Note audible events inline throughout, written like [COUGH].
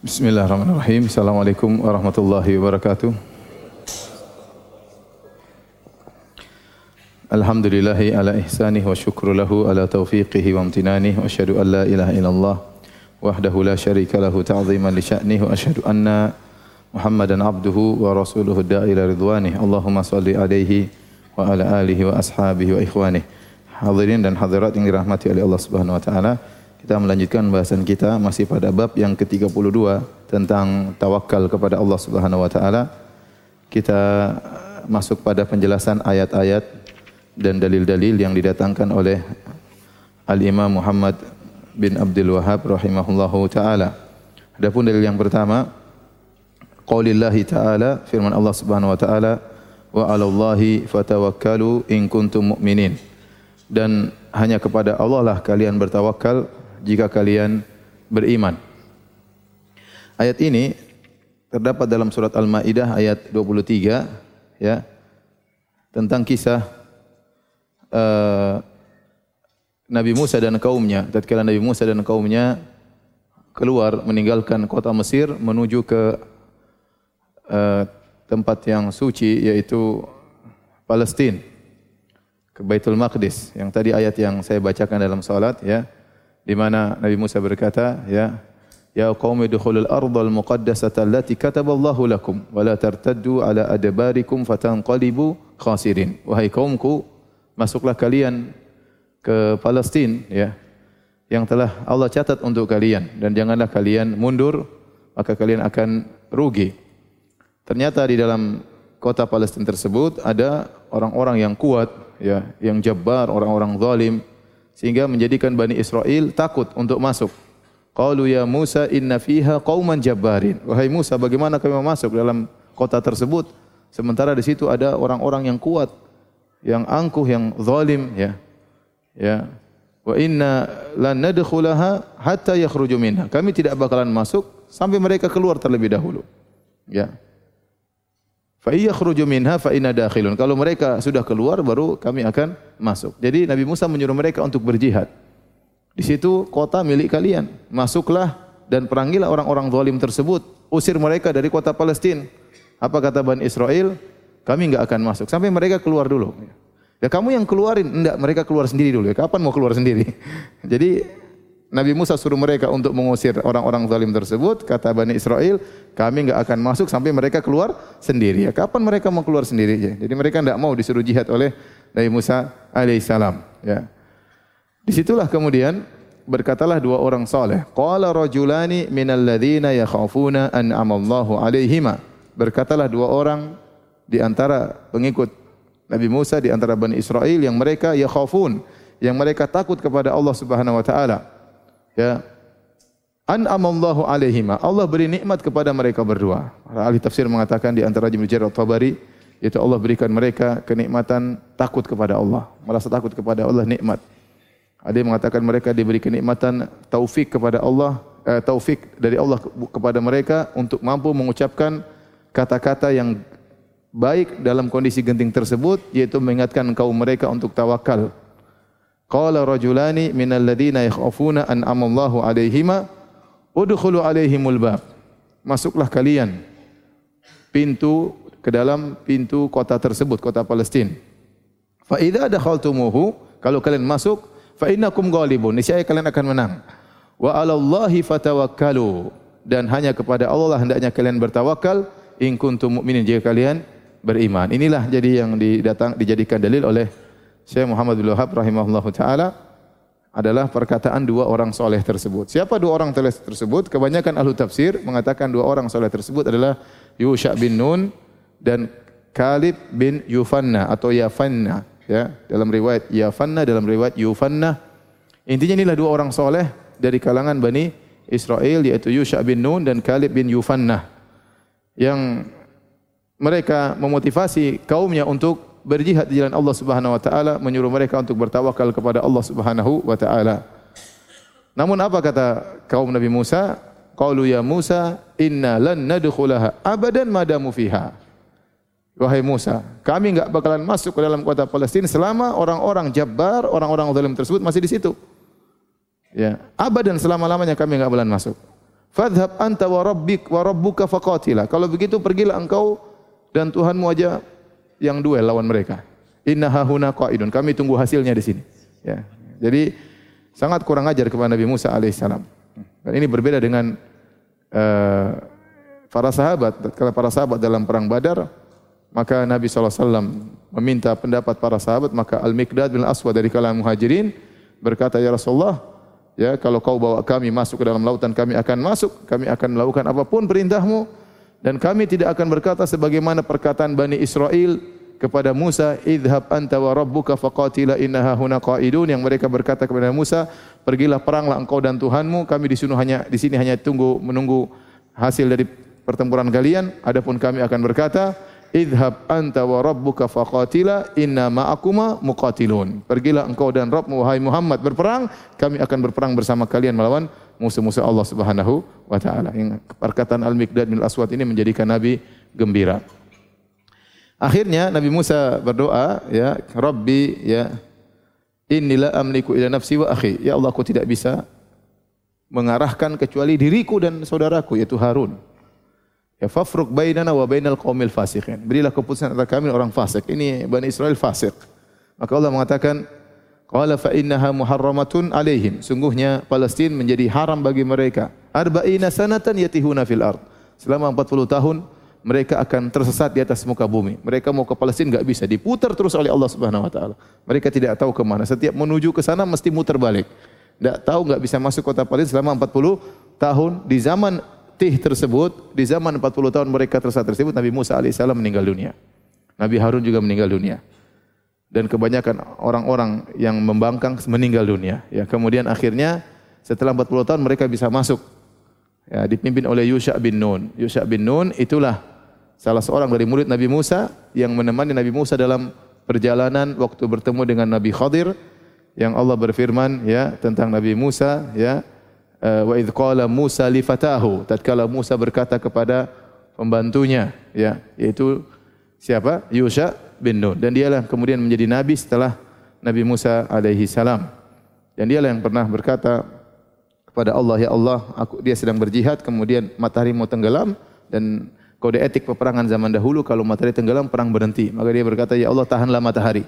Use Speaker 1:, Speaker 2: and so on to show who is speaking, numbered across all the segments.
Speaker 1: Bismillahirrahmanirrahim. Assalamualaikum warahmatullahi wabarakatuh. Alhamdulillahi ala ihsanih wa syukru lahu ala taufiqihi wa amtinanih wa asyhadu an la ilaha illallah wahdahu la syarika lahu ta'ziman li sya'nih wa asyhadu anna Muhammadan abduhu wa rasuluhu da'ila ridwanih. Allahumma salli alaihi wa ala alihi wa ashabihi wa ikhwanih. Hadirin dan hadirat yang dirahmati oleh Allah Subhanahu wa taala. Kita melanjutkan bahasan kita masih pada bab yang ke-32 tentang tawakal kepada Allah Subhanahu wa taala. Kita masuk pada penjelasan ayat-ayat dan dalil-dalil yang didatangkan oleh Al-Imam Muhammad bin Abdul Wahab rahimahullahu taala. Adapun dalil yang pertama qaulillahi taala firman Allah Subhanahu wa taala wa 'alallahi fatawakkalu in kuntum mu'minin. Dan hanya kepada Allah lah kalian bertawakal jika kalian beriman. Ayat ini terdapat dalam surat Al-Maidah ayat 23 ya tentang kisah uh, Nabi Musa dan kaumnya. Tatkala Nabi Musa dan kaumnya keluar meninggalkan kota Mesir menuju ke uh, tempat yang suci yaitu Palestina ke Baitul Maqdis yang tadi ayat yang saya bacakan dalam salat ya di mana Nabi Musa berkata, ya, Ya qaumi dukhulul ardal muqaddasata allati kataballahu lakum wa la tartaddu ala adbarikum fatanqalibu khasirin. Wahai kaumku, masuklah kalian ke Palestina ya yang telah Allah catat untuk kalian dan janganlah kalian mundur maka kalian akan rugi. Ternyata di dalam kota Palestina tersebut ada orang-orang yang kuat ya, yang jabbar, orang-orang zalim sehingga menjadikan Bani Israel takut untuk masuk. Qalu ya Musa inna fiha qauman jabbarin. Wahai Musa, bagaimana kami masuk dalam kota tersebut sementara di situ ada orang-orang yang kuat, yang angkuh, yang zalim ya. Ya. Wa inna lan nadkhulaha hatta yakhruju minha. Kami tidak bakalan masuk sampai mereka keluar terlebih dahulu. Ya. Fa yakhruju minha fa inna dakhilun. Kalau mereka sudah keluar baru kami akan masuk. Jadi Nabi Musa menyuruh mereka untuk berjihad. Di situ kota milik kalian. Masuklah dan perangilah orang-orang zalim tersebut. Usir mereka dari kota Palestina. Apa kata Bani Israel? Kami enggak akan masuk sampai mereka keluar dulu. Ya kamu yang keluarin, enggak mereka keluar sendiri dulu. Ya, kapan mau keluar sendiri? [LAUGHS] Jadi Nabi Musa suruh mereka untuk mengusir orang-orang zalim tersebut. Kata Bani Israel, kami enggak akan masuk sampai mereka keluar sendiri. Ya, kapan mereka mau keluar sendiri? Ya, jadi mereka enggak mau disuruh jihad oleh Nabi Musa alaihissalam. Ya. Di situlah kemudian berkatalah dua orang saleh. Qala rajulani minal ladzina yakhafuna an amallahu alaihima. Berkatalah dua orang di antara pengikut Nabi Musa di antara Bani Israel yang mereka yakhafun, yang mereka takut kepada Allah Subhanahu wa taala. Ya. An'amallahu alaihima. Allah beri nikmat kepada mereka berdua. Para ahli tafsir mengatakan di antara Ibnu Jarir tabari yaitu Allah berikan mereka kenikmatan takut kepada Allah, merasa takut kepada Allah nikmat. Ada yang mengatakan mereka diberi kenikmatan taufik kepada Allah, eh, taufik dari Allah kepada mereka untuk mampu mengucapkan kata-kata yang baik dalam kondisi genting tersebut yaitu mengingatkan kaum mereka untuk tawakal Qala rajulani minal ladina yakhafuna an amallahu alaihima udkhulu alaihimul bab. Masuklah kalian pintu ke dalam pintu kota tersebut, kota Palestina. Fa idza dakhaltumuhu, kalau kalian masuk, fa innakum ghalibun, niscaya kalian akan menang. Wa 'alallahi fatawakkalu dan hanya kepada Allah lah hendaknya kalian bertawakal in kuntum mu'minin jika kalian beriman. Inilah jadi yang didatang dijadikan dalil oleh Syekh Muhammad bin Wahab rahimahullah taala adalah perkataan dua orang soleh tersebut. Siapa dua orang soleh tersebut? Kebanyakan ahlu tafsir mengatakan dua orang soleh tersebut adalah Yusha bin Nun dan Kalib bin Yufanna atau Yafanna. Ya, dalam riwayat Yafanna, dalam riwayat Yufanna. Intinya inilah dua orang soleh dari kalangan Bani Israel yaitu Yusha bin Nun dan Kalib bin Yufanna. Yang mereka memotivasi kaumnya untuk berjihad di jalan Allah Subhanahu wa taala, menyuruh mereka untuk bertawakal kepada Allah Subhanahu wa taala. Namun apa kata kaum Nabi Musa? Qalu ya Musa, inna lan nadkhulaha abadan madamu fiha. Wahai Musa, kami enggak bakalan masuk ke dalam kota Palestina selama orang-orang Jabbar, orang-orang zalim tersebut masih di situ. Ya, abadan selama-lamanya kami enggak bakalan masuk. Fadhhab anta wa rabbik wa rabbuka faqatila. Kalau begitu pergilah engkau dan Tuhanmu aja yang duel lawan mereka. Inna hahuna qaidun. Kami tunggu hasilnya di sini. Ya. Jadi sangat kurang ajar kepada Nabi Musa alaihissalam. Dan ini berbeda dengan uh, para sahabat. Kalau para sahabat dalam perang Badar, maka Nabi SAW meminta pendapat para sahabat, maka Al-Miqdad bin Aswad dari kalangan muhajirin berkata, Ya Rasulullah, ya kalau kau bawa kami masuk ke dalam lautan, kami akan masuk, kami akan melakukan apa pun perintahmu, dan kami tidak akan berkata sebagaimana perkataan Bani Israel kepada Musa, "Idhab anta wa rabbuka faqatila innaha huna qaidun." Yang mereka berkata kepada Musa, "Pergilah peranglah engkau dan Tuhanmu, kami di sini hanya di sini hanya tunggu menunggu hasil dari pertempuran kalian, adapun kami akan berkata, Idhab anta wa rabbuka faqatila inna ma'akuma muqatilun. Pergilah engkau dan Rabbmu wahai Muhammad berperang, kami akan berperang bersama kalian melawan musuh-musuh Allah Subhanahu wa taala. Yang perkataan Al-Miqdad bin Aswad ini menjadikan Nabi gembira. Akhirnya Nabi Musa berdoa, ya Rabbi ya inilah amliku ila nafsi wa akhi. Ya Allah aku tidak bisa mengarahkan kecuali diriku dan saudaraku yaitu Harun. Ya fafruq bainana wa bainal qaumil fasiqin. Berilah keputusan antara kami orang fasik. Ini Bani Israel fasik. Maka Allah mengatakan, Qala fa innaha muharramatun alaihim. Sungguhnya Palestina menjadi haram bagi mereka. Arba'ina sanatan yatihuna fil ard. Selama 40 tahun mereka akan tersesat di atas muka bumi. Mereka mau ke Palestina enggak bisa, diputar terus oleh Allah Subhanahu wa taala. Mereka tidak tahu ke mana. Setiap menuju ke sana mesti muter balik. Enggak tahu enggak bisa masuk kota Palestina selama 40 tahun di zaman tih tersebut di zaman 40 tahun mereka tersesat tersebut Nabi Musa alaihissalam meninggal dunia. Nabi Harun juga meninggal dunia. Dan kebanyakan orang-orang yang membangkang meninggal dunia. Ya, kemudian akhirnya setelah 40 tahun mereka bisa masuk. Ya, dipimpin oleh Yusha bin Nun. Yusha bin Nun itulah salah seorang dari murid Nabi Musa yang menemani Nabi Musa dalam perjalanan waktu bertemu dengan Nabi Khadir yang Allah berfirman ya tentang Nabi Musa ya Eh, wa qala Musa li fatahu tatkala Musa berkata kepada pembantunya ya yaitu siapa Yusha bin Nun dan dialah kemudian menjadi nabi setelah Nabi Musa alaihi salam dan dialah yang pernah berkata kepada Allah ya Allah aku dia sedang berjihad kemudian matahari mau tenggelam dan kode etik peperangan zaman dahulu kalau matahari tenggelam perang berhenti maka dia berkata ya Allah tahanlah matahari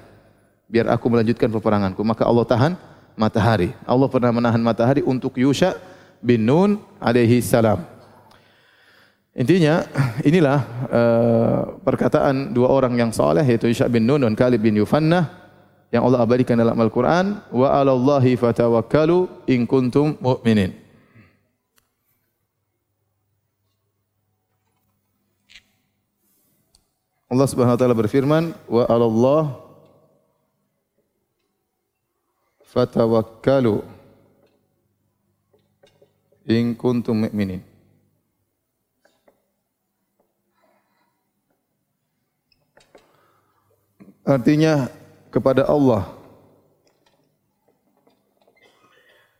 Speaker 1: biar aku melanjutkan peperanganku maka Allah tahan matahari. Allah pernah menahan matahari untuk Yusha bin Nun alaihi salam. Intinya inilah uh, perkataan dua orang yang saleh yaitu Yusha bin Nun dan Kalib bin Yufanna yang Allah abadikan dalam Al-Qur'an wa 'alallahi fatawakkalu in kuntum mu'minin. Allah Subhanahu wa taala berfirman wa 'alallahi fatawakkalu in kuntum mu'minin. Artinya kepada Allah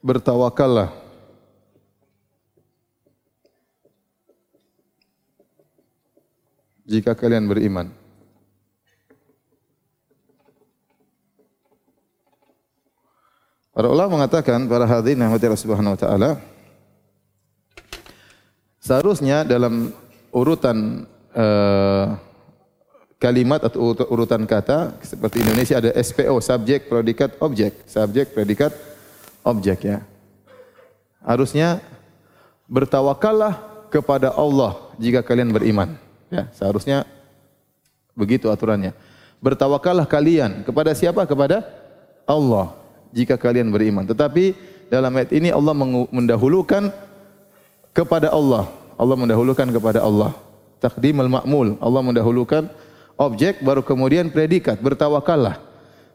Speaker 1: bertawakallah. Jika kalian beriman. Para ulama mengatakan para hadirin yang Allah Subhanahu wa taala seharusnya dalam urutan uh, kalimat atau urutan kata seperti Indonesia ada SPO subjek predikat objek subjek predikat objek ya harusnya bertawakallah kepada Allah jika kalian beriman ya seharusnya begitu aturannya bertawakallah kalian kepada siapa kepada Allah jika kalian beriman. Tetapi dalam ayat ini Allah mendahulukan kepada Allah. Allah mendahulukan kepada Allah. Takdimul ma'mul. Allah mendahulukan objek baru kemudian predikat. Bertawakallah.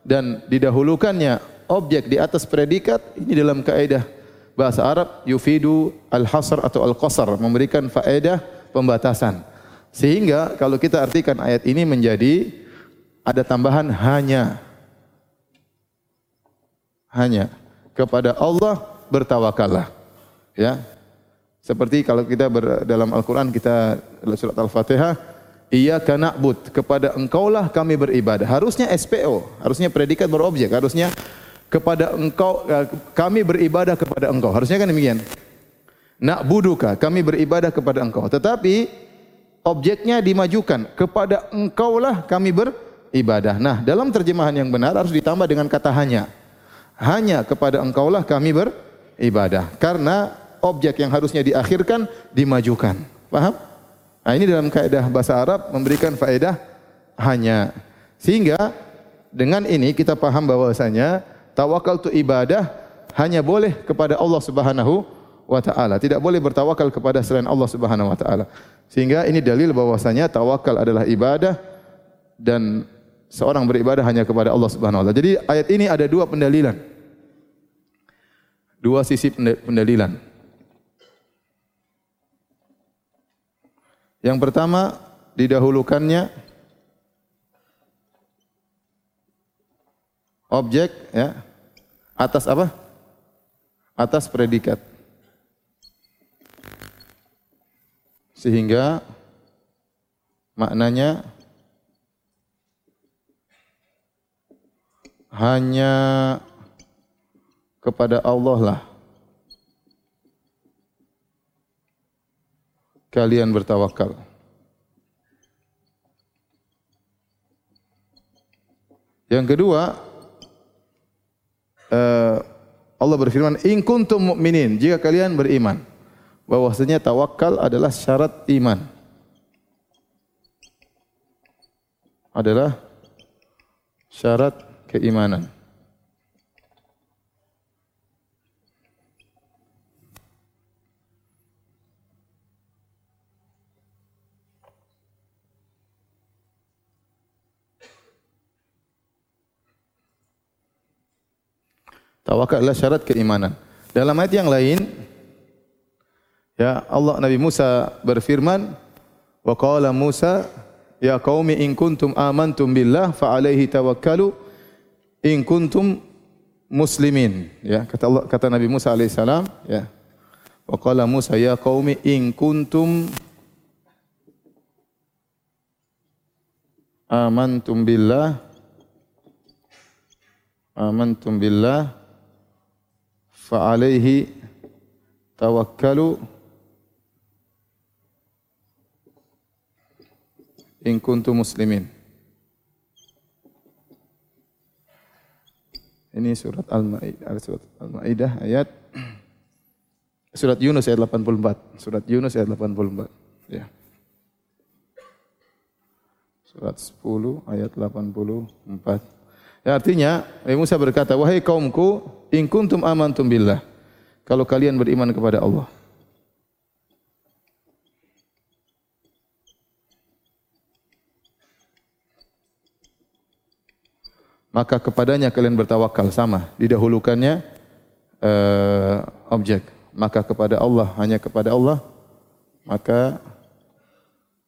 Speaker 1: Dan didahulukannya objek di atas predikat ini dalam kaidah bahasa Arab yufidu al-hasr atau al-qasar memberikan faedah pembatasan. Sehingga kalau kita artikan ayat ini menjadi ada tambahan hanya hanya kepada Allah bertawakallah. Ya. Seperti kalau kita ber, dalam Al-Qur'an kita surat Al-Fatihah, Iyyaka na'bud, kepada Engkaulah kami beribadah. Harusnya SPO, harusnya predikat berobjek, harusnya kepada Engkau eh, kami beribadah kepada Engkau. Harusnya kan demikian. Na'buduka, kami beribadah kepada engkau. Tetapi objeknya dimajukan. Kepada engkaulah kami beribadah. Nah, dalam terjemahan yang benar harus ditambah dengan kata hanya. Hanya kepada engkaulah kami beribadah. Karena objek yang harusnya diakhirkan dimajukan. Paham? Nah, ini dalam kaidah bahasa Arab memberikan faedah hanya. Sehingga dengan ini kita paham bahwasanya tawakal itu ibadah hanya boleh kepada Allah Subhanahu wa taala. Tidak boleh bertawakal kepada selain Allah Subhanahu wa taala. Sehingga ini dalil bahwasanya tawakal adalah ibadah dan seorang beribadah hanya kepada Allah Subhanahu wa taala. Jadi ayat ini ada dua pendalilan. Dua sisi pendalilan. Yang pertama didahulukannya objek ya atas apa? Atas predikat. Sehingga maknanya hanya kepada Allah lah kalian bertawakal. Yang kedua, uh, Allah berfirman, "In kuntum mu'minin," jika kalian beriman bahwasanya tawakal adalah syarat iman. Adalah syarat keimanan. Tawakal adalah syarat keimanan. Dalam ayat yang lain Ya, Allah Nabi Musa berfirman, "Wa qala Musa, ya qaumi in kuntum amantum billah fa alaihi tawakkalu in kuntum muslimin." Ya, kata Allah kata Nabi Musa alaihissalam, ya. Wa qala Musa, ya qaumi in kuntum amantum billah amantum billah alaihi tawakkalu in kuntum muslimin. Ini surat Al-Maidah surat Al-Maidah ayat surat Yunus ayat 84. Surat Yunus ayat 84. Ya. Surat 10 ayat 84. Ya, artinya Nabi Musa berkata, "Wahai kaumku, in kuntum amantum billah." Kalau kalian beriman kepada Allah, maka kepadanya kalian bertawakal sama. Didahulukannya uh, objek. Maka kepada Allah hanya kepada Allah maka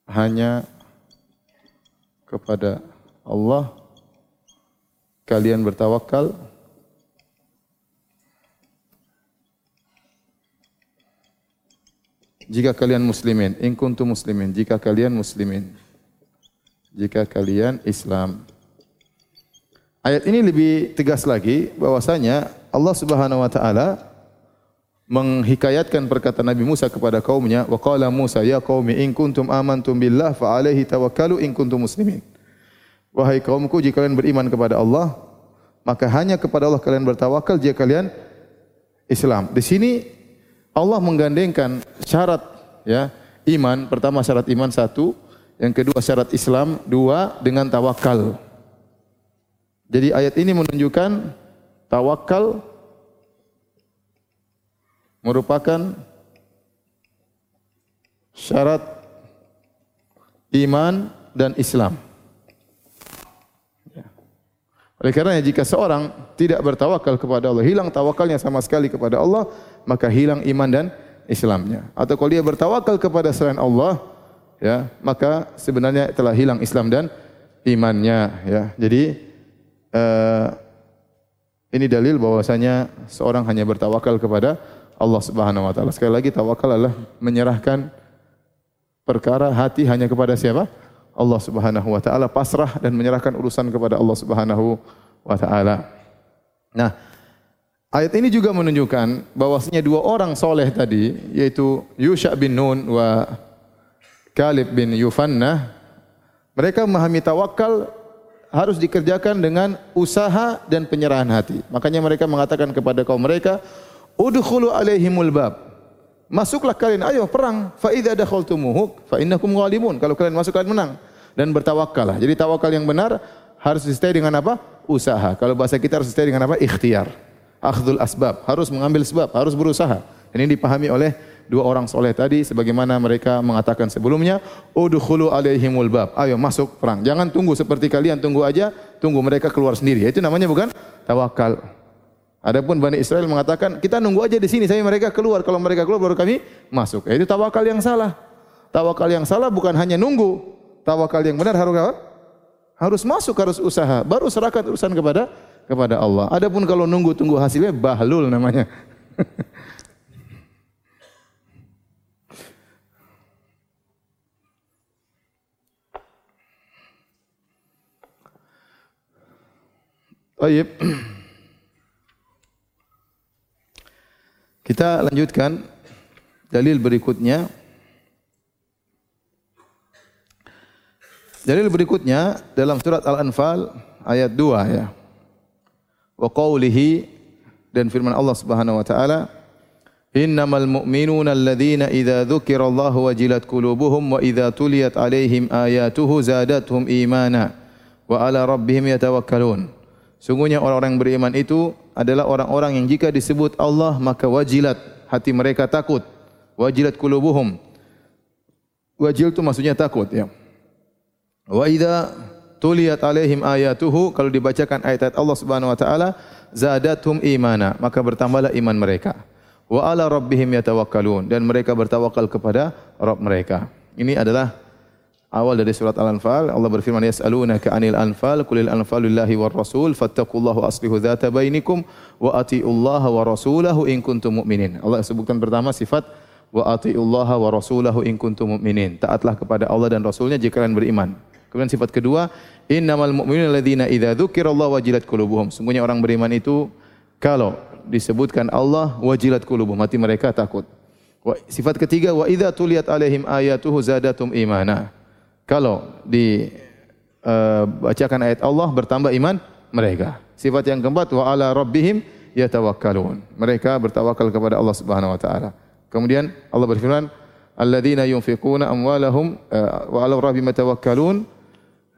Speaker 1: hanya kepada Allah kalian bertawakal. Jika kalian muslimin in kuntum muslimin jika kalian muslimin jika kalian Islam. Ayat ini lebih tegas lagi bahwasanya Allah Subhanahu wa taala menghikayatkan perkataan Nabi Musa kepada kaumnya wa qala Musa ya qaumi in kuntum amantum billah fa alaihi tawakkalu in kuntum muslimin wahai kaumku jika kalian beriman kepada Allah maka hanya kepada Allah kalian bertawakal jika kalian Islam. Di sini Allah menggandengkan syarat ya iman. Pertama syarat iman satu. Yang kedua syarat Islam dua dengan tawakal. Jadi ayat ini menunjukkan tawakal merupakan syarat iman dan Islam. Oleh karena jika seorang tidak bertawakal kepada Allah, hilang tawakalnya sama sekali kepada Allah, maka hilang iman dan Islamnya. Atau kalau dia bertawakal kepada selain Allah, ya, maka sebenarnya telah hilang Islam dan imannya, ya. Jadi uh, ini dalil bahwasanya seorang hanya bertawakal kepada Allah Subhanahu wa taala. Sekali lagi tawakal adalah menyerahkan perkara hati hanya kepada siapa? Allah Subhanahu wa taala, pasrah dan menyerahkan urusan kepada Allah Subhanahu wa taala. Nah, Ayat ini juga menunjukkan bahwasanya dua orang soleh tadi, yaitu Yusha bin Nun wa Kalib bin Yufanna, mereka memahami tawakal harus dikerjakan dengan usaha dan penyerahan hati. Makanya mereka mengatakan kepada kaum mereka, "Udkhulu alaihimul bab." Masuklah kalian, ayo perang. Fa idza dakhaltumuhu fa innakum ghalibun. Kalau kalian masuk kalian menang dan bertawakallah. Jadi tawakal yang benar harus disertai dengan apa? Usaha. Kalau bahasa kita harus disertai dengan apa? Ikhtiar akhdul asbab, harus mengambil sebab, harus berusaha. Ini dipahami oleh dua orang soleh tadi sebagaimana mereka mengatakan sebelumnya, udkhulu alaihimul bab. Ayo masuk perang. Jangan tunggu seperti kalian tunggu aja, tunggu mereka keluar sendiri. Itu namanya bukan tawakal. Adapun Bani Israel mengatakan, kita nunggu aja di sini sampai mereka keluar. Kalau mereka keluar baru kami masuk. Itu tawakal yang salah. Tawakal yang salah bukan hanya nunggu. Tawakal yang benar harus apa? Harus masuk, harus usaha. Baru serahkan urusan kepada kepada Allah. Adapun kalau nunggu tunggu hasilnya bahlul namanya. [LAUGHS] Baik. [CLEARS THROAT] Kita lanjutkan dalil berikutnya. Dalil berikutnya dalam surat Al-Anfal ayat 2 ya wa qawlihi dan firman Allah Subhanahu wa taala Innamal mu'minuna alladhina idza dzukirallahu wajilat qulubuhum wa idza tuliyat alaihim ayatuhu zadatuhum imana wa ala rabbihim yatawakkalun. Sungguhnya orang-orang beriman itu adalah orang-orang yang jika disebut Allah maka wajilat hati mereka takut. Wajilat qulubuhum. Wajil itu maksudnya takut ya. Wa idza tuliyat alaihim ayatuhu kalau dibacakan ayat-ayat Allah Subhanahu wa taala zadatum imana maka bertambahlah iman mereka wa ala rabbihim yatawakkalun dan mereka bertawakal kepada Rabb mereka ini adalah awal dari surat Al-Anfal Allah berfirman yas'alunaka 'anil anfal qulil anfalu lillahi war rasul fattaqullaha aslihu dzata bainikum wa atiullaha wa rasulahu in kuntum mu'minin Allah sebutkan pertama sifat wa atiullaha wa rasulahu in kuntum mu'minin taatlah kepada Allah dan rasulnya jika kalian beriman Kemudian sifat kedua, innamal mu'minuna alladzina idza dzukirallahu wajilat qulubuhum. Orang beriman itu kalau disebutkan Allah wajilat qulubuhum, mereka takut. Sifat ketiga, wa idza tuliyat alaihim ayatuhu zadatum. Kalau dibacakan uh, ayat Allah bertambah iman mereka. Sifat yang keempat, wa ala rabbihim yatawakkalun. Mereka bertawakal kepada Allah Subhanahu wa taala. Kemudian Allah berfirman, alladzina yunfiquna amwalahum uh, wa ala rabbihim yatawakkalun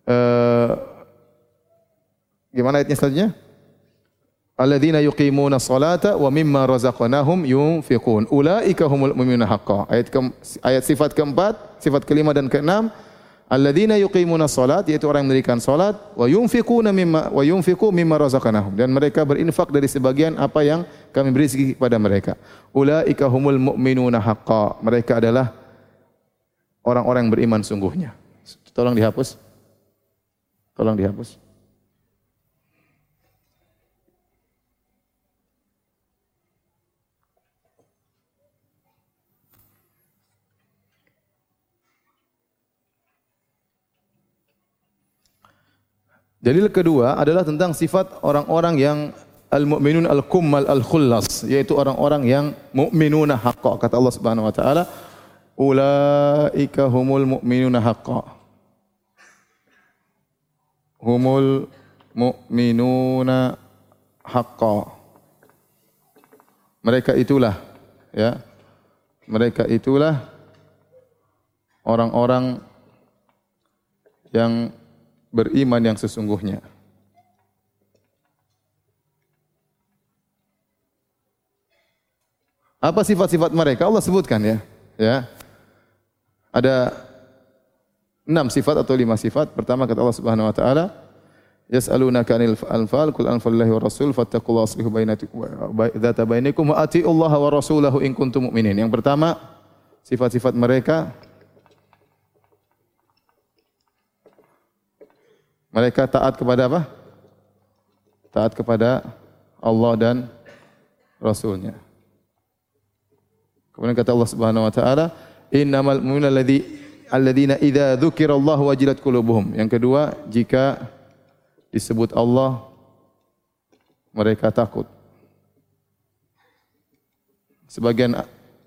Speaker 1: Uh, gimana ayatnya selanjutnya? Alladzina yuqimuna salata wa mimma razaqnahum yunfiqun. Ulaika humul mu'minuna haqqan. Ayat ke, ayat sifat keempat, sifat kelima dan keenam, alladzina yuqimuna salat yaitu orang yang mendirikan salat wa yunfiquna mimma wa yunfiqu mimma razaqnahum dan mereka berinfak dari sebagian apa yang kami beri rezeki kepada mereka. Ulaika humul mu'minuna haqqan. Mereka adalah orang-orang yang beriman sungguhnya. Tolong dihapus. Tolong dihapus. Dalil kedua adalah tentang sifat orang-orang yang al-mu'minun al-kummal al-khullas, yaitu orang-orang yang mu'minuna haqqa. Kata Allah Subhanahu wa taala, ulaika humul mu'minuna haqqa humul mu'minuna haqqa. Mereka itulah ya. Mereka itulah orang-orang yang beriman yang sesungguhnya. Apa sifat-sifat mereka? Allah sebutkan ya. Ya. Ada enam sifat atau lima sifat. Pertama kata Allah Subhanahu wa taala, Yas'alunaka 'anil anfal qul anfalullahi wa rasul fattaqullaha aslihu bainakum dzata bainakum wa atiullaha wa rasulahu in kuntum mu'minin. Yang pertama sifat-sifat mereka mereka taat kepada apa? Taat kepada Allah dan Rasulnya. Kemudian kata Allah Subhanahu wa taala, "Innamal mu'minuna alladzi alladzina idza dzukirallahu wajilat qulubuhum. Yang kedua, jika disebut Allah mereka takut. Sebagian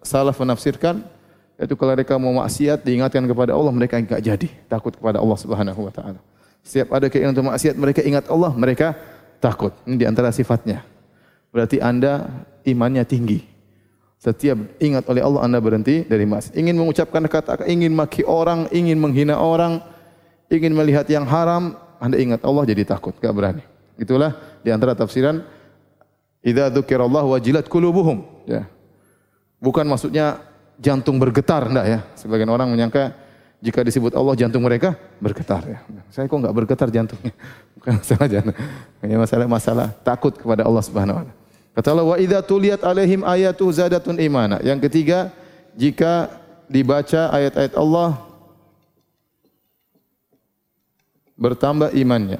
Speaker 1: salaf menafsirkan yaitu kalau mereka mau maksiat diingatkan kepada Allah mereka enggak jadi, takut kepada Allah Subhanahu wa taala. Setiap ada keinginan untuk maksiat mereka ingat Allah, mereka takut. Ini di antara sifatnya. Berarti Anda imannya tinggi. Setiap ingat oleh Allah Anda berhenti dari maksiat. Ingin mengucapkan kata, ingin maki orang, ingin menghina orang, ingin melihat yang haram, Anda ingat Allah jadi takut, enggak berani. Itulah di antara tafsiran idza dzukirallahu wajilat qulubuhum. Ya. Bukan maksudnya jantung bergetar enggak ya. Sebagian orang menyangka jika disebut Allah jantung mereka bergetar ya. Saya kok enggak bergetar jantungnya. [LAUGHS] Bukan masalah jantung. Hanya masalah masalah takut kepada Allah Subhanahu wa taala. Kata Allah, wa idza tuliyat alaihim ayatu zadatun imana. Yang ketiga, jika dibaca ayat-ayat Allah bertambah imannya.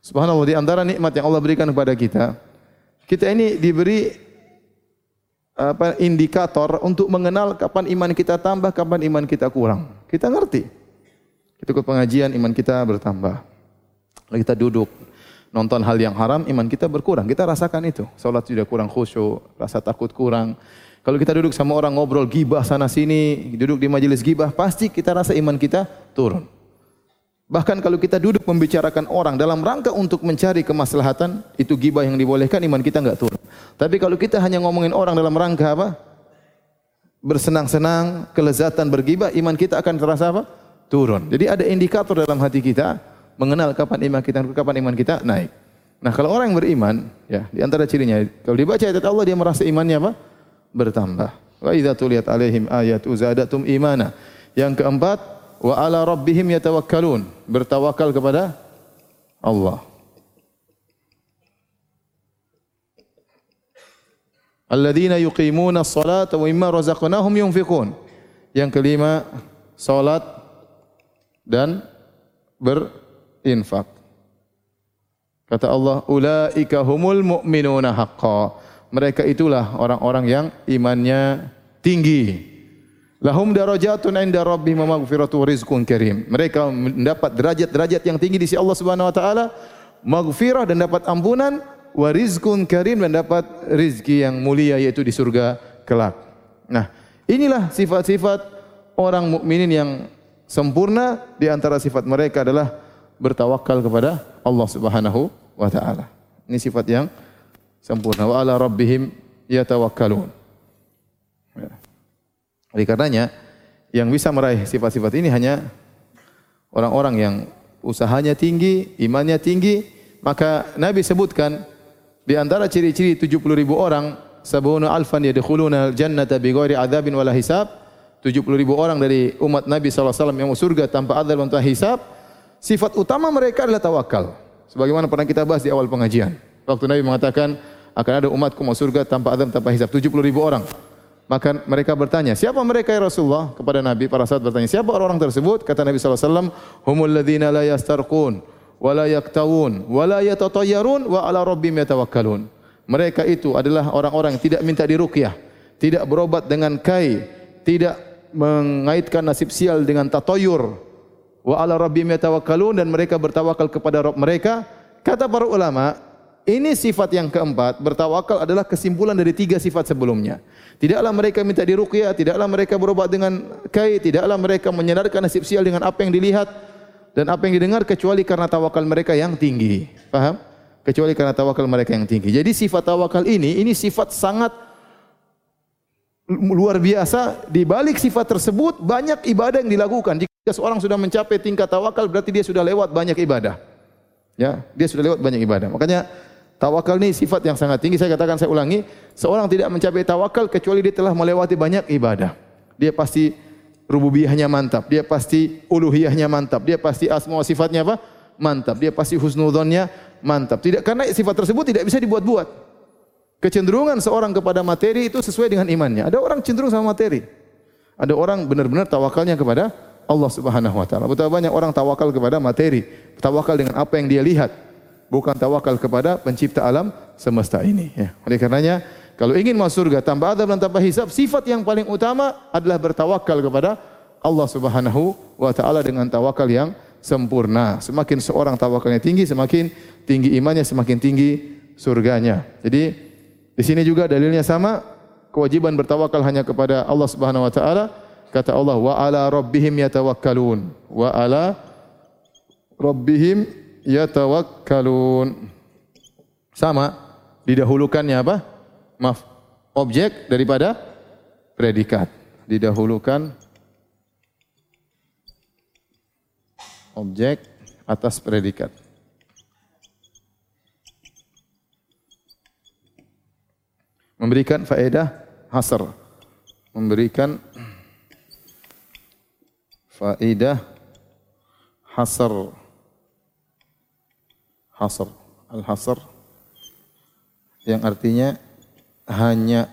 Speaker 1: Subhanallah di antara nikmat yang Allah berikan kepada kita, kita ini diberi apa indikator untuk mengenal kapan iman kita tambah, kapan iman kita kurang. Kita ngerti. Kita ke pengajian iman kita bertambah. Kalau kita duduk nonton hal yang haram, iman kita berkurang. Kita rasakan itu. Salat sudah kurang khusyuk, rasa takut kurang. Kalau kita duduk sama orang ngobrol gibah sana sini, duduk di majelis gibah, pasti kita rasa iman kita turun. Bahkan kalau kita duduk membicarakan orang dalam rangka untuk mencari kemaslahatan, itu gibah yang dibolehkan, iman kita enggak turun. Tapi kalau kita hanya ngomongin orang dalam rangka apa? Bersenang-senang, kelezatan bergibah, iman kita akan terasa apa? Turun. Jadi ada indikator dalam hati kita, mengenal kapan iman kita kapan iman kita naik. Nah, kalau orang yang beriman, ya, di antara cirinya kalau dibaca ayat Allah dia merasa imannya apa? bertambah. Wa idza tuliyat alaihim ayatu zadatum imana. Yang keempat, wa ala rabbihim yatawakkalun. Bertawakal kepada Allah. Alladzina yuqimuna as-salata wa mimma razaqnahum yunfiqun. Yang kelima, salat dan ber infak. Kata Allah, ulaika humul mu'minuna haqqa. Mereka itulah orang-orang yang imannya tinggi. Lahum darajatun inda rabbihim wa maghfiratu rizqun karim. Mereka mendapat derajat-derajat yang tinggi di sisi Allah Subhanahu wa taala, maghfirah dan dapat ampunan, wa rizqun karim dan dapat rizki yang mulia yaitu di surga kelak. Nah, inilah sifat-sifat orang mukminin yang sempurna di antara sifat mereka adalah bertawakal kepada Allah Subhanahu wa taala. Ini sifat yang sempurna. Wa ala rabbihim yatawakkalun. Ya. Oleh karenanya yang bisa meraih sifat-sifat ini hanya orang-orang yang usahanya tinggi, imannya tinggi, maka Nabi sebutkan di antara ciri-ciri 70 ribu orang sabuna alfan yadkhuluna al-jannata bighairi adzabin wala hisab 70 ribu orang dari umat Nabi SAW yang masuk surga tanpa adzab dan tanpa hisab Sifat utama mereka adalah tawakal. Sebagaimana pernah kita bahas di awal pengajian. Waktu Nabi mengatakan akan ada umatku masuk surga tanpa azab tanpa hisab 70 ribu orang. Maka mereka bertanya, siapa mereka ya Rasulullah? Kepada Nabi, para sahabat bertanya, siapa orang-orang tersebut? Kata Nabi SAW, Humul ladhina la yastarqun, wa la yaktawun, wa la wa ala rabbim yatawakkalun. Mereka itu adalah orang-orang yang tidak minta diruqyah, tidak berobat dengan kai, tidak mengaitkan nasib sial dengan tatoyur, wa ala rabbihim yatawakkalun dan mereka bertawakal kepada Rabb mereka. Kata para ulama, ini sifat yang keempat, bertawakal adalah kesimpulan dari tiga sifat sebelumnya. Tidaklah mereka minta diruqyah, tidaklah mereka berobat dengan kai, tidaklah mereka menyadarkan nasib sial dengan apa yang dilihat dan apa yang didengar kecuali karena tawakal mereka yang tinggi. Paham? Kecuali karena tawakal mereka yang tinggi. Jadi sifat tawakal ini, ini sifat sangat luar biasa. Di balik sifat tersebut banyak ibadah yang dilakukan. Jika seorang sudah mencapai tingkat tawakal berarti dia sudah lewat banyak ibadah. Ya, dia sudah lewat banyak ibadah. Makanya tawakal ini sifat yang sangat tinggi. Saya katakan saya ulangi, seorang tidak mencapai tawakal kecuali dia telah melewati banyak ibadah. Dia pasti rububiyahnya mantap, dia pasti uluhiyahnya mantap, dia pasti asma sifatnya apa? Mantap. Dia pasti husnudzonnya mantap. Tidak karena sifat tersebut tidak bisa dibuat-buat. Kecenderungan seorang kepada materi itu sesuai dengan imannya. Ada orang cenderung sama materi. Ada orang benar-benar tawakalnya kepada Allah Subhanahu wa taala. Betapa banyak orang tawakal kepada materi, tawakal dengan apa yang dia lihat, bukan tawakal kepada pencipta alam semesta ini ya. Oleh karenanya kalau ingin masuk surga tanpa adab dan tanpa hisab, sifat yang paling utama adalah bertawakal kepada Allah Subhanahu wa taala dengan tawakal yang sempurna. Semakin seorang tawakalnya tinggi, semakin tinggi imannya, semakin tinggi surganya. Jadi di sini juga dalilnya sama, kewajiban bertawakal hanya kepada Allah Subhanahu wa taala. Kata Allah, "Wa ala rabbihim yatawakkalun." Wa ala rabbihim yatawakkalun. Sama, didahulukannya apa? Maaf, objek daripada predikat. Didahulukan objek atas predikat. Memberikan faedah hasr. Memberikan faedah hasr. Hasr. Al-hasr yang artinya hanya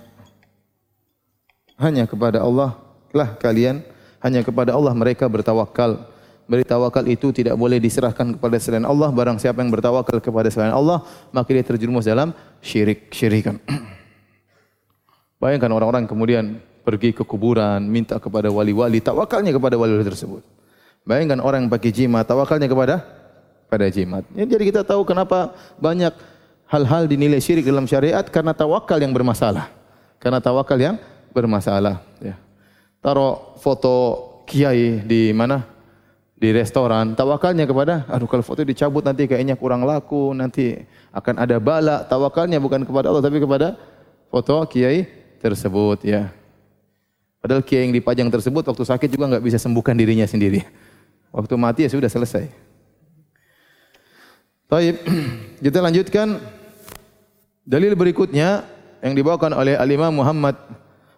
Speaker 1: hanya kepada Allah lah kalian hanya kepada Allah mereka bertawakal bertawakal itu tidak boleh diserahkan kepada selain Allah. Barang siapa yang bertawakal kepada selain Allah, maka dia terjerumus dalam syirik-syirikan. [CLEARS THROAT] Bayangkan orang-orang kemudian pergi ke kuburan, minta kepada wali-wali, tawakalnya kepada wali-wali tersebut. Bayangkan orang yang pakai jimat, tawakalnya kepada pada jimat. Ya, jadi kita tahu kenapa banyak hal-hal dinilai syirik dalam syariat karena tawakal yang bermasalah. Karena tawakal yang bermasalah. Ya. Taruh foto kiai di mana? di restoran, tawakalnya kepada, aduh kalau foto dicabut nanti kayaknya kurang laku, nanti akan ada bala. Tawakalnya bukan kepada Allah tapi kepada foto kiai tersebut ya. Padahal kiai yang dipajang tersebut waktu sakit juga nggak bisa sembuhkan dirinya sendiri. Waktu mati ya sudah selesai. Taib, [CLEARS THROAT] kita lanjutkan dalil berikutnya yang dibawakan oleh Al-Imam Muhammad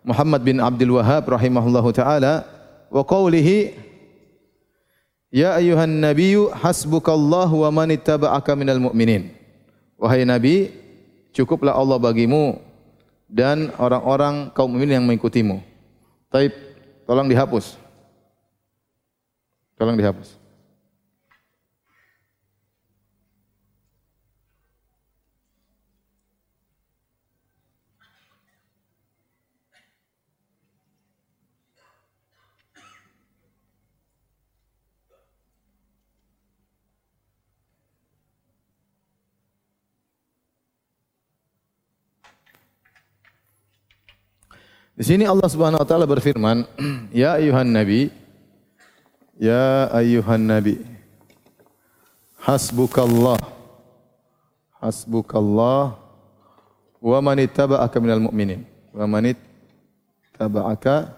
Speaker 1: Muhammad bin Abdul Wahab rahimahullahu taala wa qawlihi Ya ayuhan nabiyyu hasbukallah wa man ittaba'aka minal mu'minin. Wahai nabi, cukuplah Allah bagimu dan orang-orang kaum mukminin yang mengikutimu. Taib, tolong dihapus. Tolong dihapus. Di sini Allah Subhanahu wa taala berfirman, [CLEARS THROAT] "Ya ayuhan nabi, ya ayuhan nabi, hasbukallah, hasbukallah wa man ittaba'aka minal mu'minin." Wa man ittaba'aka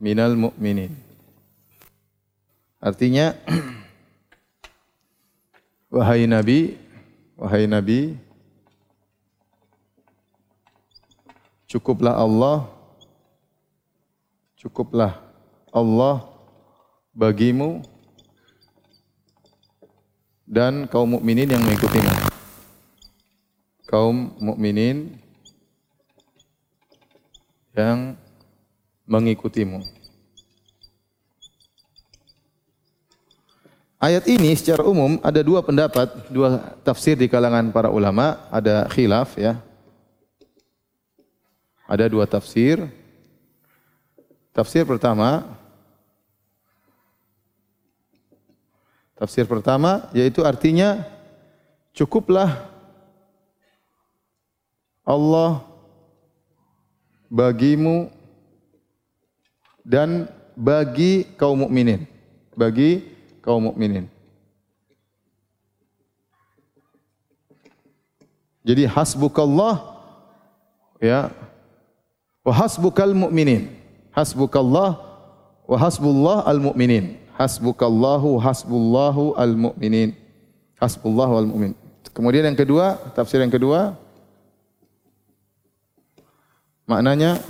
Speaker 1: minal mu'minin. Artinya [CLEARS THROAT] wahai nabi, wahai nabi, cukuplah Allah cukuplah Allah bagimu dan kaum mukminin yang mengikutimu. Kaum mukminin yang mengikutimu. Ayat ini secara umum ada dua pendapat, dua tafsir di kalangan para ulama, ada khilaf ya. Ada dua tafsir. Tafsir pertama Tafsir pertama yaitu artinya cukuplah Allah bagimu dan bagi kaum mukminin, bagi kaum mukminin. Jadi hasbukallah ya wa hasbukal mu'minin. Hasbukallah wa hasbullah al-mu'minin. Hasbukallahu hasbullahu al-mu'minin. Hasbullahu al-mu'min. Kemudian yang kedua, tafsir yang kedua maknanya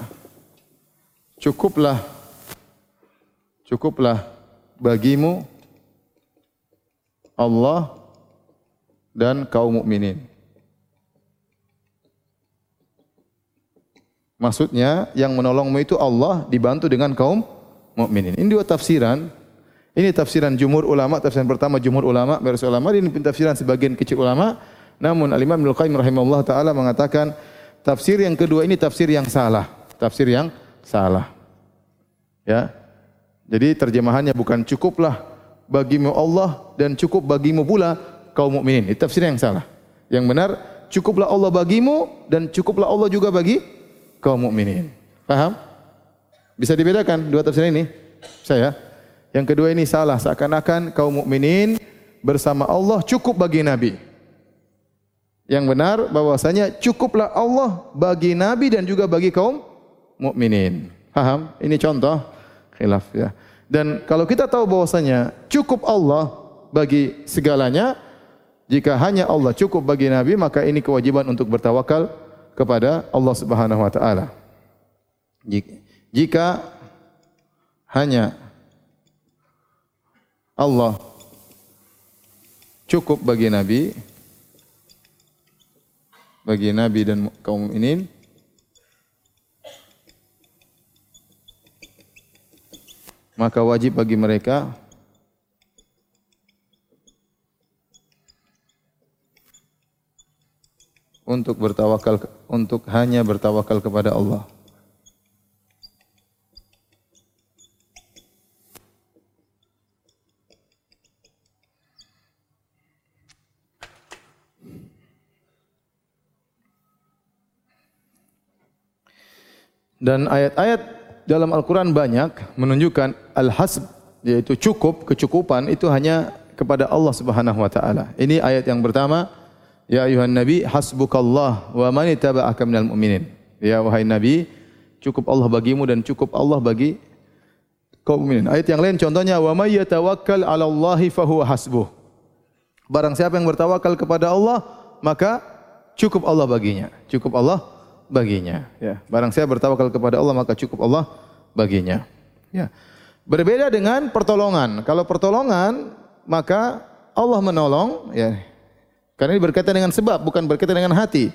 Speaker 1: cukuplah cukuplah bagimu Allah dan kaum mukminin. Maksudnya yang menolongmu itu Allah dibantu dengan kaum mukminin. Ini dua tafsiran. Ini tafsiran jumhur ulama, tafsiran pertama jumhur ulama, beres ulama, ini tafsiran sebagian kecil ulama. Namun Al-Imam Ibnu Qayyim rahimahullah taala mengatakan tafsir yang kedua ini tafsir yang salah. Tafsir yang salah. Ya. Jadi terjemahannya bukan cukuplah bagimu Allah dan cukup bagimu pula kaum mukminin. Itu tafsir yang salah. Yang benar, cukuplah Allah bagimu dan cukuplah Allah juga bagi kaum mukminin. Paham? Bisa dibedakan dua tafsir ini? Saya. Yang kedua ini salah, seakan-akan kaum mukminin bersama Allah cukup bagi nabi. Yang benar bahwasanya cukuplah Allah bagi nabi dan juga bagi kaum mukminin. Paham? Ini contoh khilaf ya. Dan kalau kita tahu bahwasanya cukup Allah bagi segalanya, jika hanya Allah cukup bagi nabi, maka ini kewajiban untuk bertawakal kepada Allah Subhanahu wa taala. Jika hanya Allah cukup bagi nabi, bagi nabi dan kaum mukminin maka wajib bagi mereka untuk bertawakal untuk hanya bertawakal kepada Allah. Dan ayat-ayat dalam Al-Quran banyak menunjukkan al-hasb yaitu cukup, kecukupan itu hanya kepada Allah Subhanahu wa taala. Ini ayat yang pertama, ya ayuhan nabi hasbukallah wa man ittaba'aka minal mu'minin. Ya wahai nabi, cukup Allah bagimu dan cukup Allah bagi kaum mukminin. Ayat yang lain contohnya wa may yatawakkal 'ala Allahi fahuwa hasbuh. Barang siapa yang bertawakal kepada Allah, maka cukup Allah baginya. Cukup Allah baginya. Ya, barang saya bertawakal kepada Allah maka cukup Allah baginya. Ya. Berbeda dengan pertolongan. Kalau pertolongan maka Allah menolong ya. Karena ini berkaitan dengan sebab bukan berkaitan dengan hati.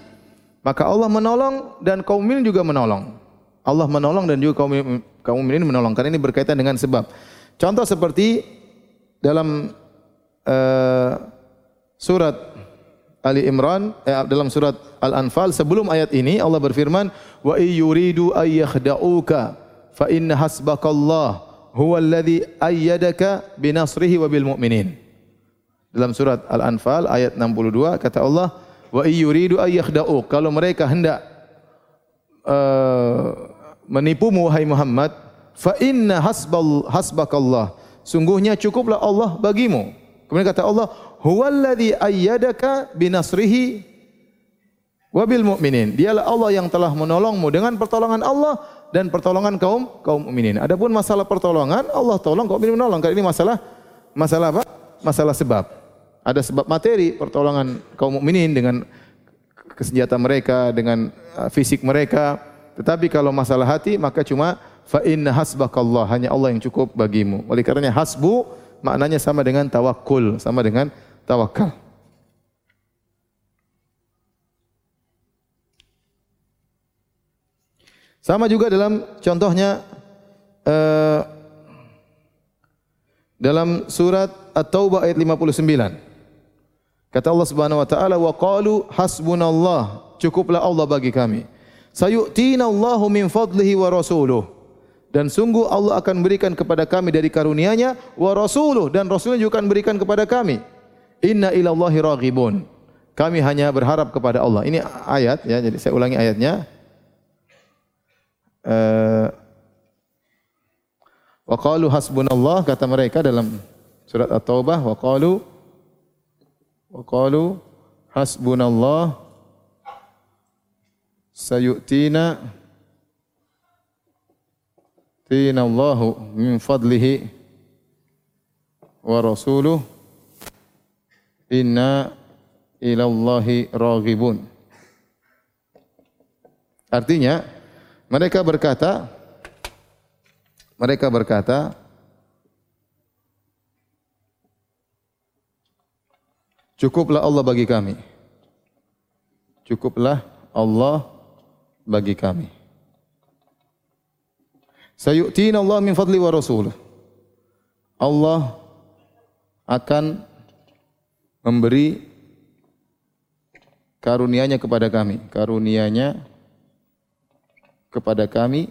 Speaker 1: Maka Allah menolong dan kaum mukminin juga menolong. Allah menolong dan juga kaum kaum mukminin menolong karena ini berkaitan dengan sebab. Contoh seperti dalam uh, surat Ali Imran eh, dalam surat Al-Anfal sebelum ayat ini Allah berfirman wa yuridu ay yakhda'uka fa inna hasbakallah huwa alladhi ayyadaka binasrihi wa bil mu'minin. Dalam surat Al-Anfal ayat 62 kata Allah wa yuridu ay yakhda'uk kalau mereka hendak uh, menipumu wahai Muhammad fa inna hasbal hasbakallah sungguhnya cukuplah Allah bagimu. Kemudian kata Allah huwallazi ayyadaka binasrihi wabil mu'minin. Dialah Allah yang telah menolongmu dengan pertolongan Allah dan pertolongan kaum kaum mukminin. Adapun masalah pertolongan, Allah tolong kaum mukminin menolong. Kali ini masalah masalah apa? Masalah sebab. Ada sebab materi pertolongan kaum mukminin dengan kesenjata mereka, dengan uh, fisik mereka. Tetapi kalau masalah hati maka cuma fa inna hasbakallah, hanya Allah yang cukup bagimu. Oleh karenanya hasbu maknanya sama dengan tawakul, sama dengan tawakal. Sama juga dalam contohnya uh, dalam surat At-Taubah ayat 59. Kata Allah Subhanahu wa taala wa qalu hasbunallah cukuplah Allah bagi kami. Sayu'tina Allahu min fadlihi wa rasuluh. Dan sungguh Allah akan berikan kepada kami dari karunia-Nya wa rasuluh dan rasulnya juga akan berikan kepada kami. Inna ilallahi raghibun. Kami hanya berharap kepada Allah. Ini ayat ya, jadi saya ulangi ayatnya. Uh, wa qalu hasbunallah kata mereka dalam surat At-Taubah wa qalu wa qalu hasbunallah sayu'tina tina Allahu min fadlihi wa rasuluhu Inna ilallahi raghibun. Artinya mereka berkata mereka berkata Cukuplah Allah bagi kami. Cukuplah Allah bagi kami. Sayu'tina Allah min fadli wa rasuluh. Allah akan memberi karunianya kepada kami, karunianya kepada kami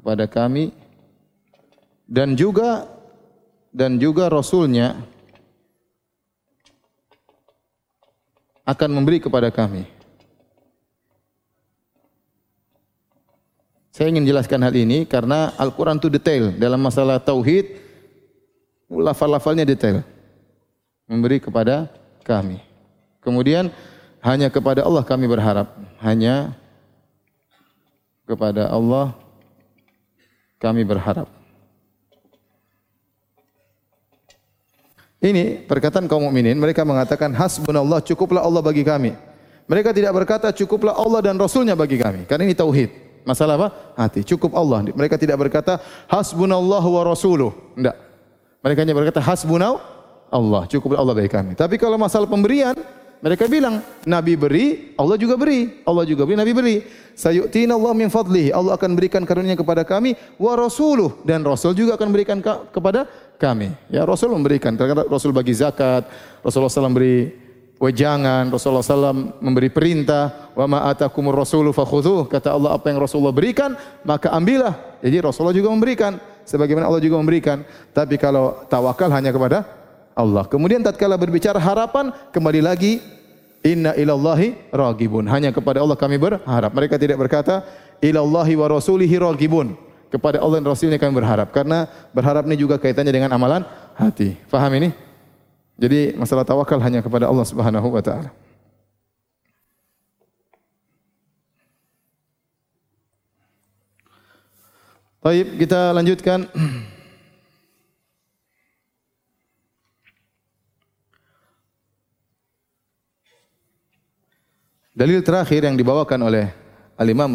Speaker 1: kepada kami dan juga dan juga Rasulnya akan memberi kepada kami. Saya ingin jelaskan hal ini karena Al-Quran itu detail dalam masalah tauhid, lafal-lafalnya detail. Memberi kepada kami. Kemudian hanya kepada Allah kami berharap. Hanya kepada Allah kami berharap. Ini perkataan kaum mukminin, mereka mengatakan hasbunallah cukuplah Allah bagi kami. Mereka tidak berkata cukuplah Allah dan Rasulnya bagi kami. Karena ini tauhid. Masalah apa? Hati. Cukup Allah. Mereka tidak berkata hasbunallah wa rasuluh. Tidak. Mereka hanya berkata hasbunau Allah. Cukuplah Allah bagi kami. Tapi kalau masalah pemberian, mereka bilang, Nabi beri, Allah juga beri. Allah juga beri, Nabi beri. Sayu'tina Allah min fadlihi. Allah akan berikan karunia kepada kami. Wa rasuluh. Dan Rasul juga akan berikan kepada kami. Ya Rasul memberikan. Karena Rasul bagi zakat, Rasulullah SAW beri wejangan, Rasulullah SAW memberi perintah, wa ma atakumur rasulu fakhudhuh. Kata Allah apa yang Rasulullah berikan, maka ambillah. Jadi Rasulullah juga memberikan sebagaimana Allah juga memberikan. Tapi kalau tawakal hanya kepada Allah. Kemudian tatkala berbicara harapan, kembali lagi inna ilallahi ragibun. Hanya kepada Allah kami berharap. Mereka tidak berkata ilallahi wa rasulihi ragibun kepada Allah dan Rasulnya kami berharap. Karena berharap ini juga kaitannya dengan amalan hati. Faham ini? Jadi masalah tawakal hanya kepada Allah Subhanahu wa taala. Baik, kita lanjutkan. [CLEARS THROAT] Dalil terakhir yang dibawakan oleh Al-Imam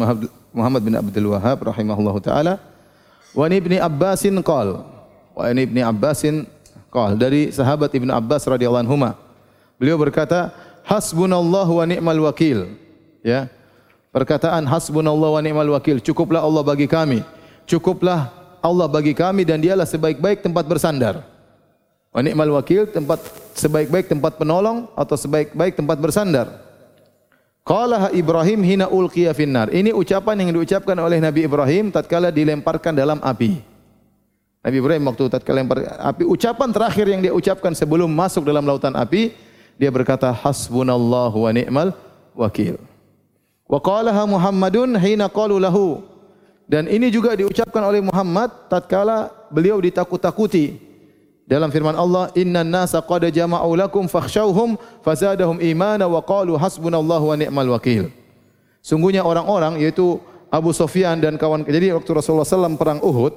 Speaker 1: Muhammad bin Abdul Wahab rahimahullahu taala wa ibni Abbasin qol wa ibni Abbasin qol dari sahabat Ibnu Abbas radhiyallahu anhu beliau berkata hasbunallahu wa ni'mal wakil. Ya. Perkataan hasbunallahu wa ni'mal wakil cukuplah Allah bagi kami. Cukuplah Allah bagi kami dan dialah sebaik-baik tempat bersandar. Wa ni'mal wakil tempat sebaik-baik tempat penolong atau sebaik-baik tempat bersandar Qala Ibrahim hina ulqiya finnar. Ini ucapan yang diucapkan oleh Nabi Ibrahim tatkala dilemparkan dalam api. Nabi Ibrahim waktu tatkala lempar api, ucapan terakhir yang dia ucapkan sebelum masuk dalam lautan api, dia berkata hasbunallahu wa ni'mal wakil. Wa qalaha Muhammadun hina qalu lahu. Dan ini juga diucapkan oleh Muhammad tatkala beliau ditakut-takuti dalam firman Allah, "Innan nasa qad jama'u lakum fakhshawhum fazadahum imana wa qalu hasbunallahu wa ni'mal wakil." Sungguhnya orang-orang yaitu Abu Sufyan dan kawan jadi waktu Rasulullah SAW perang Uhud,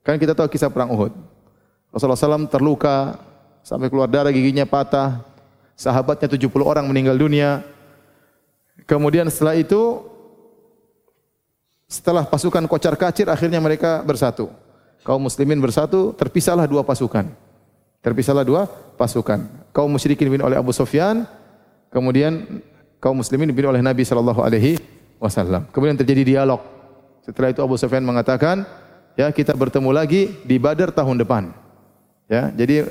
Speaker 1: kan kita tahu kisah perang Uhud. Rasulullah SAW terluka sampai keluar darah giginya patah. Sahabatnya 70 orang meninggal dunia. Kemudian setelah itu setelah pasukan kocar kacir akhirnya mereka bersatu kaum muslimin bersatu, terpisahlah dua pasukan. Terpisahlah dua pasukan. Kaum musyrikin dipimpin oleh Abu Sufyan, kemudian kaum muslimin dipimpin oleh Nabi sallallahu alaihi wasallam. Kemudian terjadi dialog. Setelah itu Abu Sufyan mengatakan, ya kita bertemu lagi di Badar tahun depan. Ya, jadi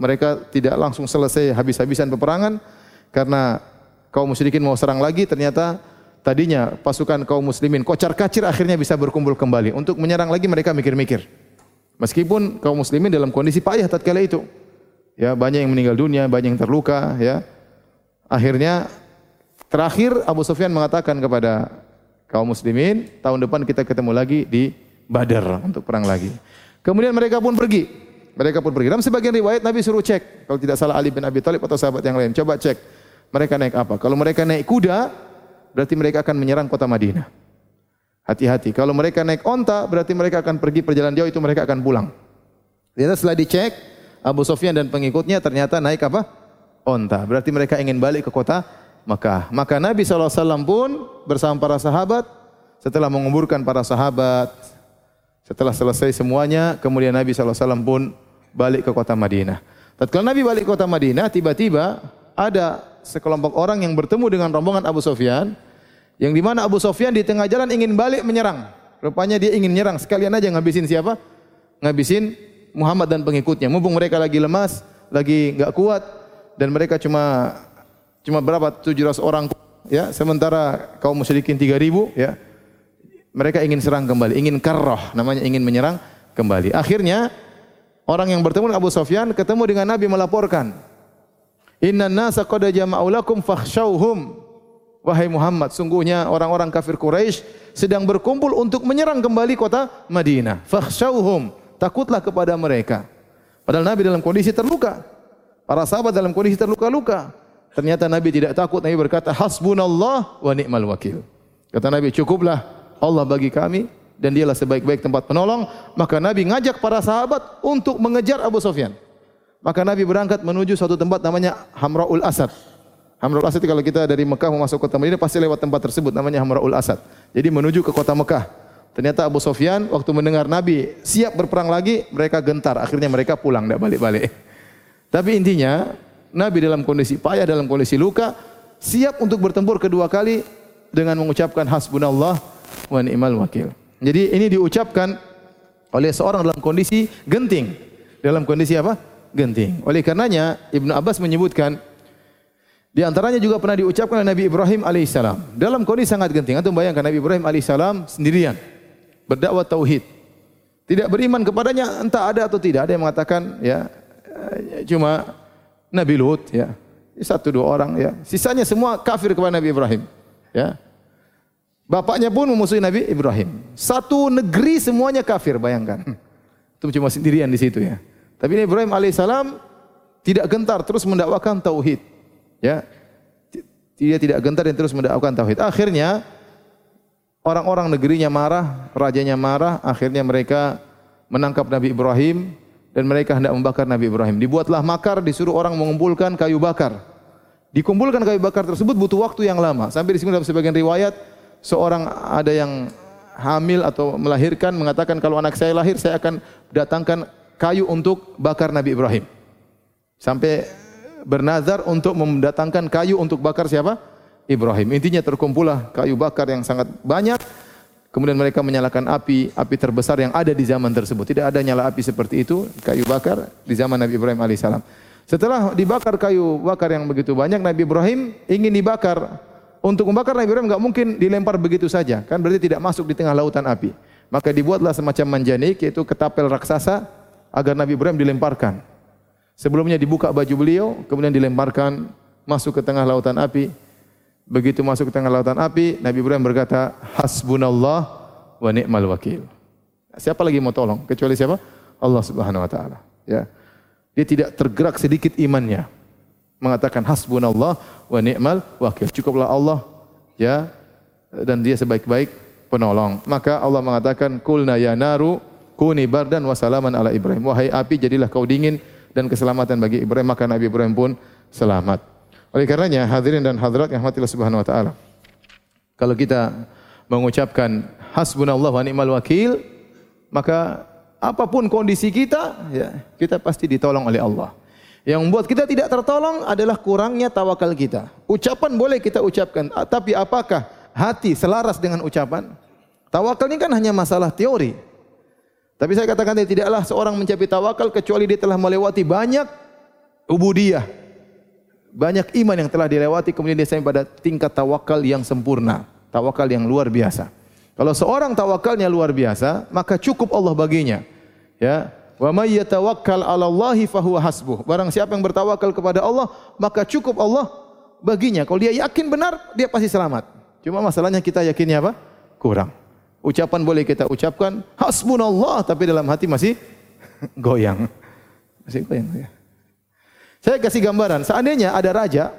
Speaker 1: mereka tidak langsung selesai habis-habisan peperangan karena kaum musyrikin mau serang lagi ternyata tadinya pasukan kaum muslimin kocar kacir akhirnya bisa berkumpul kembali untuk menyerang lagi mereka mikir-mikir Meskipun kaum muslimin dalam kondisi payah tatkala itu. Ya, banyak yang meninggal dunia, banyak yang terluka, ya. Akhirnya terakhir Abu Sufyan mengatakan kepada kaum muslimin, tahun depan kita ketemu lagi di Badar untuk perang lagi. Kemudian mereka pun pergi. Mereka pun pergi. Dalam sebagian riwayat Nabi suruh cek, kalau tidak salah Ali bin Abi Thalib atau sahabat yang lain, coba cek mereka naik apa. Kalau mereka naik kuda, berarti mereka akan menyerang kota Madinah. Hati-hati. Kalau mereka naik onta, berarti mereka akan pergi perjalanan jauh, itu mereka akan pulang. Ternyata setelah dicek, Abu Sofyan dan pengikutnya ternyata naik apa? Onta. Berarti mereka ingin balik ke kota Mekah. Maka Nabi SAW pun bersama para sahabat, setelah menguburkan para sahabat, setelah selesai semuanya, kemudian Nabi SAW pun balik ke kota Madinah. Tatkala Nabi balik ke kota Madinah, tiba-tiba ada sekelompok orang yang bertemu dengan rombongan Abu Sofyan, yang di mana Abu Sofyan di tengah jalan ingin balik menyerang. Rupanya dia ingin menyerang sekalian aja ngabisin siapa? Ngabisin Muhammad dan pengikutnya. Mumpung mereka lagi lemas, lagi enggak kuat dan mereka cuma cuma berapa 700 orang ya, sementara kaum musyrikin 3000 ya. Mereka ingin serang kembali, ingin karroh, namanya ingin menyerang kembali. Akhirnya Orang yang bertemu dengan Abu Sufyan ketemu dengan Nabi melaporkan. Inna nasa qad jama'u fakhshawhum. Wahai Muhammad, sungguhnya orang-orang kafir Quraisy sedang berkumpul untuk menyerang kembali kota Madinah. Fakhshawhum, takutlah kepada mereka. Padahal Nabi dalam kondisi terluka. Para sahabat dalam kondisi terluka-luka. Ternyata Nabi tidak takut. Nabi berkata, Hasbunallah wa ni'mal wakil. Kata Nabi, cukuplah Allah bagi kami dan dialah sebaik-baik tempat penolong. Maka Nabi ngajak para sahabat untuk mengejar Abu Sufyan. Maka Nabi berangkat menuju suatu tempat namanya Hamraul Asad. Hamraul Asad kalau kita dari Mekah mau masuk kota Madinah pasti lewat tempat tersebut namanya Hamraul Asad. Jadi menuju ke kota Mekah. Ternyata Abu Sufyan waktu mendengar Nabi siap berperang lagi, mereka gentar. Akhirnya mereka pulang, tidak balik-balik. Tapi intinya Nabi dalam kondisi payah, dalam kondisi luka, siap untuk bertempur kedua kali dengan mengucapkan hasbunallah wa ni'mal wakil. Jadi ini diucapkan oleh seorang dalam kondisi genting. Dalam kondisi apa? Genting. Oleh karenanya Ibnu Abbas menyebutkan di antaranya juga pernah diucapkan oleh Nabi Ibrahim alaihissalam dalam kondisi sangat genting. Antum bayangkan Nabi Ibrahim alaihissalam sendirian berdakwah tauhid. Tidak beriman kepadanya entah ada atau tidak. Ada yang mengatakan ya cuma Nabi Lut ya. Satu dua orang ya. Sisanya semua kafir kepada Nabi Ibrahim. Ya. Bapaknya pun memusuhi Nabi Ibrahim. Satu negeri semuanya kafir, bayangkan. Itu cuma sendirian di situ ya. Tapi Nabi Ibrahim alaihissalam tidak gentar terus mendakwakan tauhid. Ya. Dia tidak gentar dan terus mendakwakan tauhid. Akhirnya orang-orang negerinya marah, rajanya marah, akhirnya mereka menangkap Nabi Ibrahim dan mereka hendak membakar Nabi Ibrahim. Dibuatlah makar, disuruh orang mengumpulkan kayu bakar. Dikumpulkan kayu bakar tersebut butuh waktu yang lama. Sampai di dalam sebagian riwayat seorang ada yang hamil atau melahirkan mengatakan kalau anak saya lahir saya akan datangkan kayu untuk bakar Nabi Ibrahim. Sampai bernazar untuk mendatangkan kayu untuk bakar siapa? Ibrahim. Intinya terkumpullah kayu bakar yang sangat banyak. Kemudian mereka menyalakan api, api terbesar yang ada di zaman tersebut. Tidak ada nyala api seperti itu, kayu bakar di zaman Nabi Ibrahim alaihissalam. Setelah dibakar kayu bakar yang begitu banyak, Nabi Ibrahim ingin dibakar untuk membakar Nabi Ibrahim enggak mungkin dilempar begitu saja, kan berarti tidak masuk di tengah lautan api. Maka dibuatlah semacam manjanik yaitu ketapel raksasa agar Nabi Ibrahim dilemparkan. Sebelumnya dibuka baju beliau, kemudian dilemparkan masuk ke tengah lautan api. Begitu masuk ke tengah lautan api, Nabi Ibrahim berkata, "Hasbunallah wa ni'mal wakil." Siapa lagi mau tolong kecuali siapa? Allah Subhanahu wa taala, ya. Dia tidak tergerak sedikit imannya mengatakan hasbunallah wa ni'mal wakil. Cukuplah Allah ya dan dia sebaik-baik penolong. Maka Allah mengatakan kulna ya naru kuni bardan wa salaman ala Ibrahim. Wahai api jadilah kau dingin dan keselamatan bagi Ibrahim. Maka Nabi Ibrahim pun selamat. Oleh karenanya hadirin dan hadirat yang rahmatillah subhanahu wa taala. Kalau kita mengucapkan hasbunallah wa ni'mal wakil, maka apa pun kondisi kita, ya, kita pasti ditolong oleh Allah. Yang membuat kita tidak tertolong adalah kurangnya tawakal kita. Ucapan boleh kita ucapkan, tapi apakah hati selaras dengan ucapan? Tawakal ini kan hanya masalah teori. Tapi saya katakan tidaklah seorang mencapai tawakal kecuali dia telah melewati banyak ubudiyah. Banyak iman yang telah dilewati kemudian dia sampai pada tingkat tawakal yang sempurna, tawakal yang luar biasa. Kalau seorang tawakalnya luar biasa, maka cukup Allah baginya. Ya, Wa may yatawakkal 'ala Allahi fahuwa hasbuh. Barang siapa yang bertawakal kepada Allah, maka cukup Allah baginya. Kalau dia yakin benar, dia pasti selamat. Cuma masalahnya kita yakinnya apa? Kurang. Ucapan boleh kita ucapkan hasbunallah tapi dalam hati masih [LAUGHS] goyang. Masih goyang ya. Saya kasih gambaran, seandainya ada raja,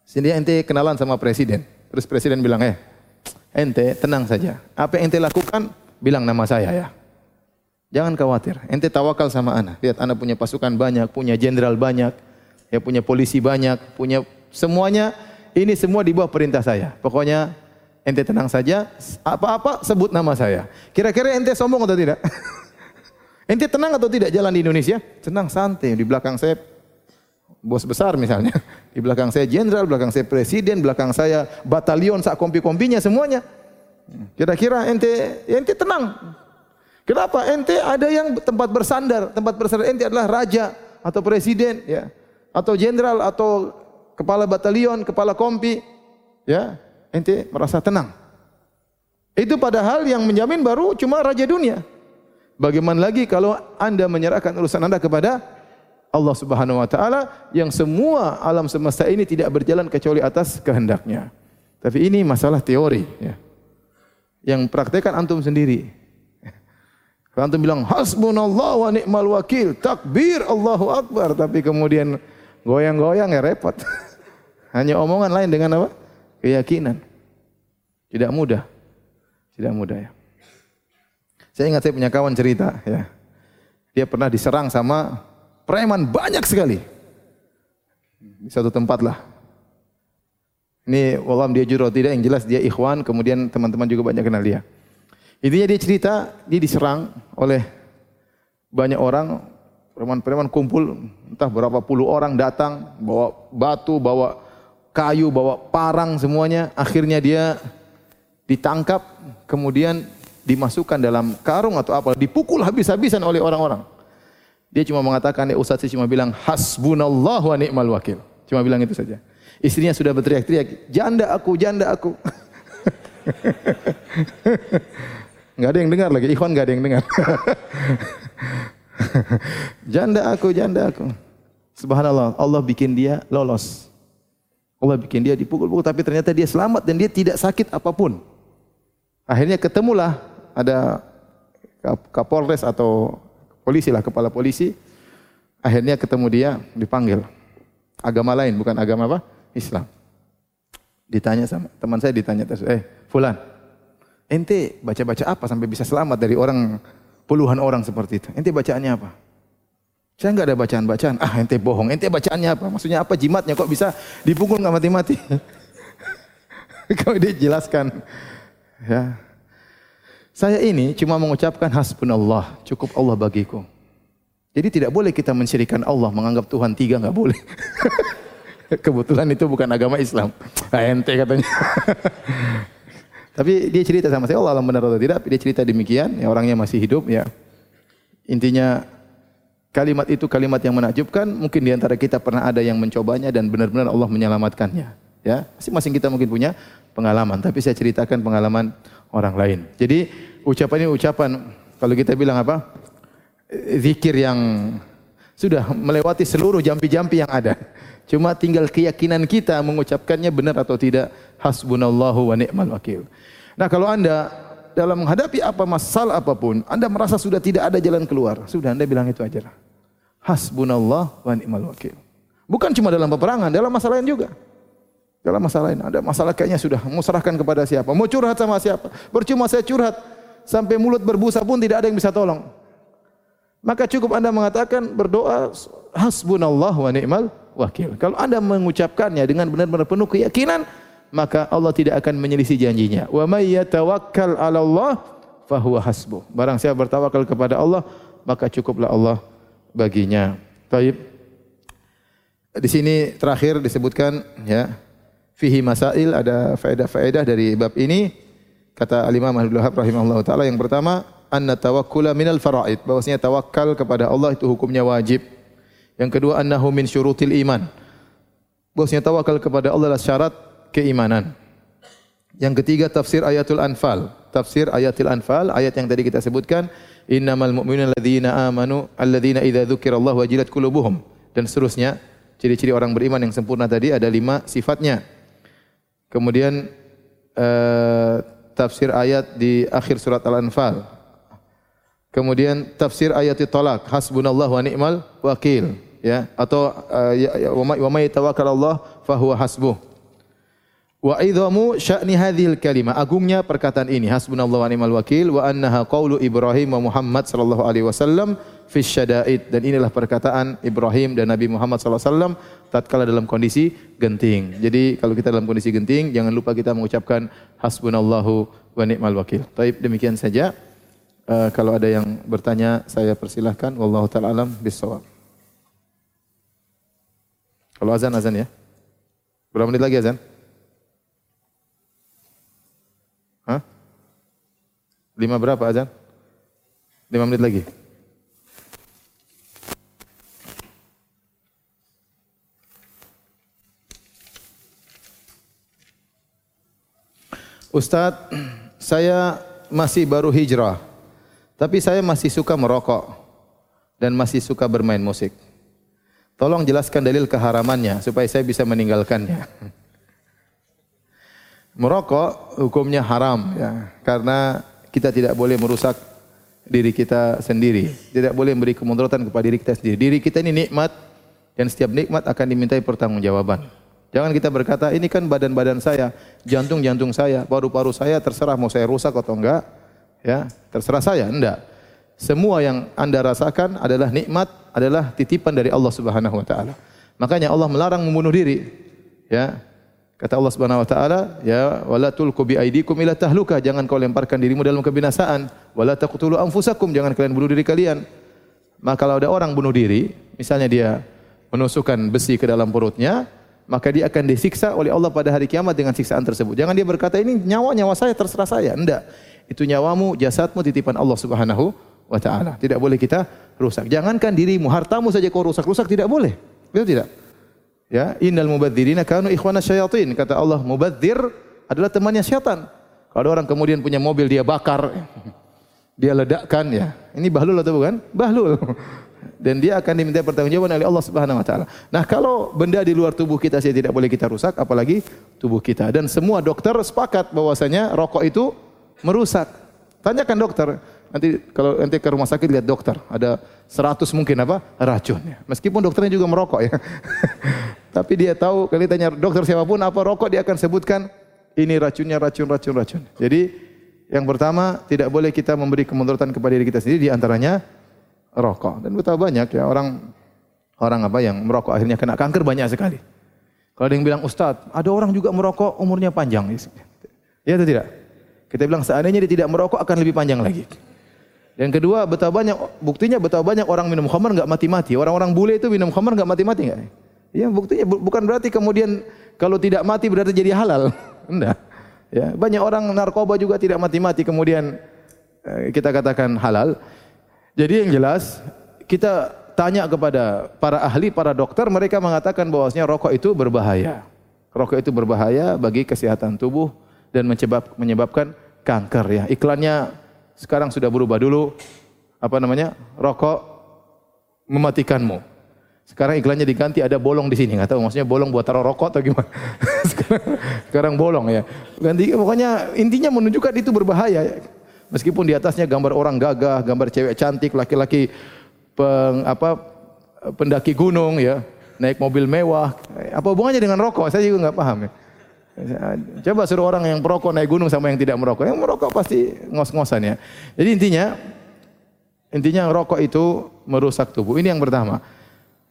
Speaker 1: sini ente kenalan sama presiden. Terus presiden bilang, "Eh, ente tenang saja. Apa yang ente lakukan, bilang nama saya ya." Jangan khawatir. Ente tawakal sama anak. Lihat anak punya pasukan banyak, punya jenderal banyak, ya punya polisi banyak, punya semuanya. Ini semua di bawah perintah saya. Pokoknya ente tenang saja. Apa-apa sebut nama saya. Kira-kira ente sombong atau tidak? [LAUGHS] ente tenang atau tidak jalan di Indonesia? Tenang, santai. Di belakang saya bos besar misalnya. [LAUGHS] Di belakang saya jenderal, belakang saya presiden, belakang saya batalion, sak kompi-kompinya semuanya. Kira-kira ente ente tenang. Kenapa? Ente ada yang tempat bersandar, tempat bersandar ente adalah raja atau presiden, ya, atau jenderal atau kepala batalion, kepala kompi, ya, ente merasa tenang. Itu padahal yang menjamin baru cuma raja dunia. Bagaimana lagi kalau Anda menyerahkan urusan Anda kepada Allah Subhanahu wa taala yang semua alam semesta ini tidak berjalan kecuali atas kehendaknya. Tapi ini masalah teori ya. Yang praktekkan antum sendiri. Kalau antum bilang hasbunallah wa ni'mal wakil, takbir Allahu akbar, tapi kemudian goyang-goyang ya repot. [LAUGHS] Hanya omongan lain dengan apa? Keyakinan. Tidak mudah. Tidak mudah ya. Saya ingat saya punya kawan cerita ya. Dia pernah diserang sama preman banyak sekali. Di satu tempat lah. Ini walam dia juro tidak yang jelas dia ikhwan kemudian teman-teman juga banyak kenal dia. Intinya dia cerita dia diserang oleh banyak orang preman-preman kumpul entah berapa puluh orang datang bawa batu, bawa kayu, bawa parang semuanya. Akhirnya dia ditangkap kemudian dimasukkan dalam karung atau apa dipukul habis-habisan oleh orang-orang. Dia cuma mengatakan, ya Ustaz cuma bilang, hasbunallah wa ni'mal wakil. Cuma bilang itu saja. Istrinya sudah berteriak-teriak, janda aku, janda aku. [LAUGHS] Enggak ada yang dengar lagi, ikhwan enggak ada yang dengar. [LAUGHS] janda aku, janda aku. Subhanallah, Allah bikin dia lolos. Allah bikin dia dipukul-pukul tapi ternyata dia selamat dan dia tidak sakit apa pun. Akhirnya ketemulah ada Kapolres atau polisi lah, kepala polisi. Akhirnya ketemu dia, dipanggil. Agama lain, bukan agama apa? Islam. Ditanya sama teman saya ditanya terus, eh Fulan, ente baca-baca apa sampai bisa selamat dari orang puluhan orang seperti itu? Ente bacaannya apa? Saya enggak ada bacaan-bacaan. Ah, ente bohong. Ente bacaannya apa? Maksudnya apa jimatnya kok bisa dipukul enggak mati-mati? [LAUGHS] Kalau dia jelaskan. Ya, saya ini cuma mengucapkan hasbunallah, cukup Allah bagiku. Jadi tidak boleh kita mensyirikan Allah, menganggap Tuhan tiga enggak boleh. [LAUGHS] Kebetulan itu bukan agama Islam. Nah, ente katanya. [LAUGHS] Tapi dia cerita sama saya, Allah alam benar atau tidak, dia cerita demikian, ya orangnya masih hidup ya. Intinya kalimat itu kalimat yang menakjubkan, mungkin di antara kita pernah ada yang mencobanya dan benar-benar Allah menyelamatkannya. Ya, masing-masing kita mungkin punya pengalaman, tapi saya ceritakan pengalaman orang lain. Jadi ucapan ini ucapan kalau kita bilang apa? Zikir yang sudah melewati seluruh jampi-jampi yang ada. Cuma tinggal keyakinan kita mengucapkannya benar atau tidak. Hasbunallahu wa ni'mal wakil. Nah, kalau Anda dalam menghadapi apa masalah apa pun, Anda merasa sudah tidak ada jalan keluar, sudah Anda bilang itu aja. Hasbunallah wa ni'mal wakil. Bukan cuma dalam peperangan, dalam masalah lain juga. Dalam masalah ini ada masalah kayaknya sudah mau serahkan kepada siapa? Mau curhat sama siapa? Percuma saya curhat sampai mulut berbusa pun tidak ada yang bisa tolong. Maka cukup Anda mengatakan berdoa hasbunallah wa ni'mal wakil. Kalau Anda mengucapkannya dengan benar-benar penuh keyakinan, maka Allah tidak akan menyelisih janjinya. Wa may yatawakkal 'ala Allah fahuwa hasbuh. Barang siapa bertawakal kepada Allah, maka cukuplah Allah baginya. Baik. Di sini terakhir disebutkan ya fihi masail ada faedah-faedah dari bab ini kata Al-Imam Abdul Wahab rahimahullah taala yang pertama anna tawakkula minal faraid bahwasanya tawakal kepada Allah itu hukumnya wajib yang kedua annahu min syurutil iman bahwasanya tawakal kepada Allah adalah syarat keimanan. Yang ketiga tafsir ayatul anfal. Tafsir ayatul anfal ayat yang tadi kita sebutkan innamal mu'minuna alladzina amanu alladzina idza dzukirallahu wajilat qulubuhum. Dan seterusnya ciri-ciri orang beriman yang sempurna tadi ada lima sifatnya. Kemudian uh, tafsir ayat di akhir surat Al-Anfal. Kemudian tafsir ayat tolak hasbunallah wa ni'mal wakil. Ya atau uh, ya, ya, wa may Allah fahuwa hasbuh. Wa idhamu sya'ni hadhil kalimah agungnya perkataan ini hasbunallah wa ni'mal wakil wa annaha qaulu Ibrahim wa Muhammad sallallahu alaihi wasallam fi syada'id dan inilah perkataan Ibrahim dan Nabi Muhammad sallallahu alaihi wasallam tatkala dalam kondisi genting. Jadi kalau kita dalam kondisi genting jangan lupa kita mengucapkan hasbunallahu wa ni'mal wakil. Baik demikian saja. Uh, kalau ada yang bertanya saya persilahkan wallahu taala alam bisawab. Kalau azan azan ya. Berapa menit lagi azan? Lima berapa azan? Lima menit lagi. Ustadz, saya masih baru hijrah. Tapi saya masih suka merokok dan masih suka bermain musik. Tolong jelaskan dalil keharamannya supaya saya bisa meninggalkannya. Merokok hukumnya haram ya, karena kita tidak boleh merusak diri kita sendiri. Tidak boleh memberi kemudaratan kepada diri kita sendiri. Diri kita ini nikmat dan setiap nikmat akan dimintai pertanggungjawaban. Jangan kita berkata, ini kan badan-badan saya, jantung-jantung saya, paru-paru saya, terserah mau saya rusak atau enggak. Ya, terserah saya, enggak. Semua yang Anda rasakan adalah nikmat, adalah titipan dari Allah Subhanahu wa taala. Makanya Allah melarang membunuh diri. Ya, Kata Allah Subhanahu wa taala, ya wala tulqu bi aidikum ila tahluka, jangan kau lemparkan dirimu dalam kebinasaan. Wala taqtulu anfusakum, jangan kalian bunuh diri kalian. Maka kalau ada orang bunuh diri, misalnya dia menusukkan besi ke dalam perutnya, maka dia akan disiksa oleh Allah pada hari kiamat dengan siksaan tersebut. Jangan dia berkata ini nyawa-nyawa saya terserah saya. Enggak. Itu nyawamu, jasadmu titipan Allah Subhanahu wa taala. Tidak boleh kita rusak. Jangankan dirimu, hartamu saja kau rusak-rusak tidak boleh. Betul tidak? Ya, innal mubadzirina kanu ikhwana syayatin. Kata Allah, mubadzir adalah temannya syaitan. Kalau orang kemudian punya mobil dia bakar, [LAUGHS] dia ledakkan ya. Ini bahlul atau bukan? Bahlul. [LAUGHS] Dan dia akan diminta pertanggungjawaban oleh Allah Subhanahu wa taala. Nah, kalau benda di luar tubuh kita saja tidak boleh kita rusak, apalagi tubuh kita. Dan semua dokter sepakat bahwasanya rokok itu merusak. Tanyakan dokter, Nanti kalau nanti ke rumah sakit lihat dokter, ada 100 mungkin apa? racun ya. Meskipun dokternya juga merokok ya. [LAUGHS] Tapi dia tahu kali tanya dokter siapa pun apa rokok dia akan sebutkan ini racunnya racun racun racun. Jadi yang pertama tidak boleh kita memberi kemudaratan kepada diri kita sendiri di antaranya rokok. Dan betapa banyak ya orang orang apa yang merokok akhirnya kena kanker banyak sekali. Kalau ada yang bilang Ustadz, ada orang juga merokok umurnya panjang. Ya atau tidak? Kita bilang seandainya dia tidak merokok akan lebih panjang lagi. Yang kedua, betapa banyak buktinya betapa banyak orang minum khamar enggak mati-mati. Orang-orang bule itu minum khamar enggak mati-mati enggak? Ya, buktinya bu bukan berarti kemudian kalau tidak mati berarti jadi halal. [LAUGHS] Enggak. Ya, banyak orang narkoba juga tidak mati-mati kemudian eh, kita katakan halal. Jadi yang jelas kita tanya kepada para ahli, para dokter, mereka mengatakan bahwasanya rokok itu berbahaya. Rokok itu berbahaya bagi kesehatan tubuh dan menyebab, menyebabkan kanker ya. Iklannya sekarang sudah berubah dulu apa namanya? rokok mematikanmu. Sekarang iklannya diganti ada bolong di sini, nggak tahu maksudnya bolong buat taruh rokok atau gimana. [LAUGHS] sekarang, sekarang bolong ya. Ganti pokoknya intinya menunjukkan itu berbahaya. Meskipun di atasnya gambar orang gagah, gambar cewek cantik, laki-laki peng, apa pendaki gunung ya, naik mobil mewah. Apa hubungannya dengan rokok? Saya juga nggak paham ya. Coba suruh orang yang merokok naik gunung sama yang tidak merokok. Yang merokok pasti ngos-ngosan ya. Jadi intinya intinya rokok itu merusak tubuh. Ini yang pertama.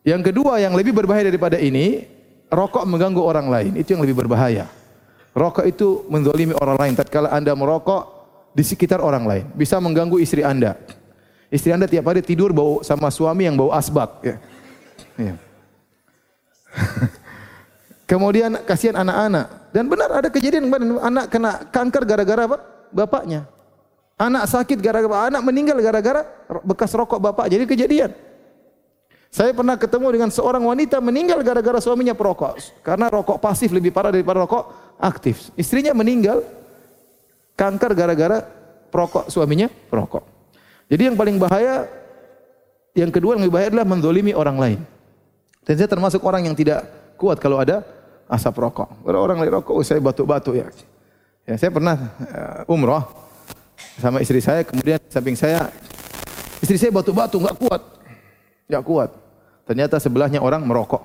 Speaker 1: Yang kedua yang lebih berbahaya daripada ini, rokok mengganggu orang lain. Itu yang lebih berbahaya. Rokok itu menzalimi orang lain. Tatkala Anda merokok di sekitar orang lain, bisa mengganggu istri Anda. Istri Anda tiap hari tidur bau sama suami yang bau asbak. Ya. Ya. [LAUGHS] Kemudian kasihan anak-anak. Dan benar ada kejadian anak kena kanker gara-gara apa? Bapaknya. Anak sakit gara-gara anak meninggal gara-gara bekas rokok bapak. Jadi kejadian. Saya pernah ketemu dengan seorang wanita meninggal gara-gara suaminya perokok. Karena rokok pasif lebih parah daripada rokok aktif. Istrinya meninggal kanker gara-gara perokok suaminya perokok. Jadi yang paling bahaya yang kedua yang lebih bahaya adalah mendolimi orang lain. Dan saya termasuk orang yang tidak kuat kalau ada asap rokok. Orang lagi rokok, oh, saya batuk-batuk ya. Ya, saya pernah uh, umroh sama istri saya, kemudian samping saya, istri saya batuk-batuk, nggak kuat, nggak kuat. Ternyata sebelahnya orang merokok.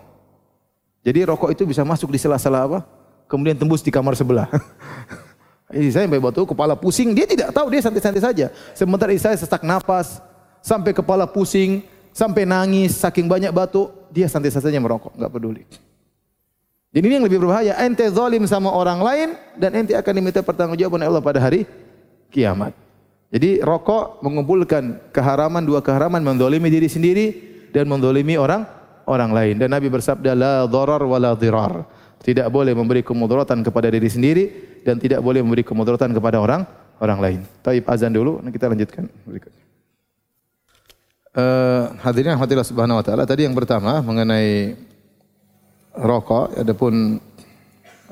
Speaker 1: Jadi rokok itu bisa masuk di sela-sela apa? Kemudian tembus di kamar sebelah. [LAUGHS] istri saya sampai batuk, kepala pusing, dia tidak tahu, dia santai-santai saja. Sementara saya sesak napas, sampai kepala pusing, sampai nangis, saking banyak batuk, dia santai-santai saja merokok, nggak peduli. Jadi ini yang lebih berbahaya. Ente zalim sama orang lain dan ente akan diminta pertanggungjawaban Allah pada hari kiamat. Jadi rokok mengumpulkan keharaman dua keharaman mendolimi diri sendiri dan mendolimi orang orang lain. Dan Nabi bersabda la dharar wa la dhirar. Tidak boleh memberi kemudaratan kepada diri sendiri dan tidak boleh memberi kemudaratan kepada orang orang lain. Taib azan dulu, kita lanjutkan berikutnya. Uh, hadirin rahmatillah subhanahu wa taala. Tadi yang pertama mengenai rokok. Adapun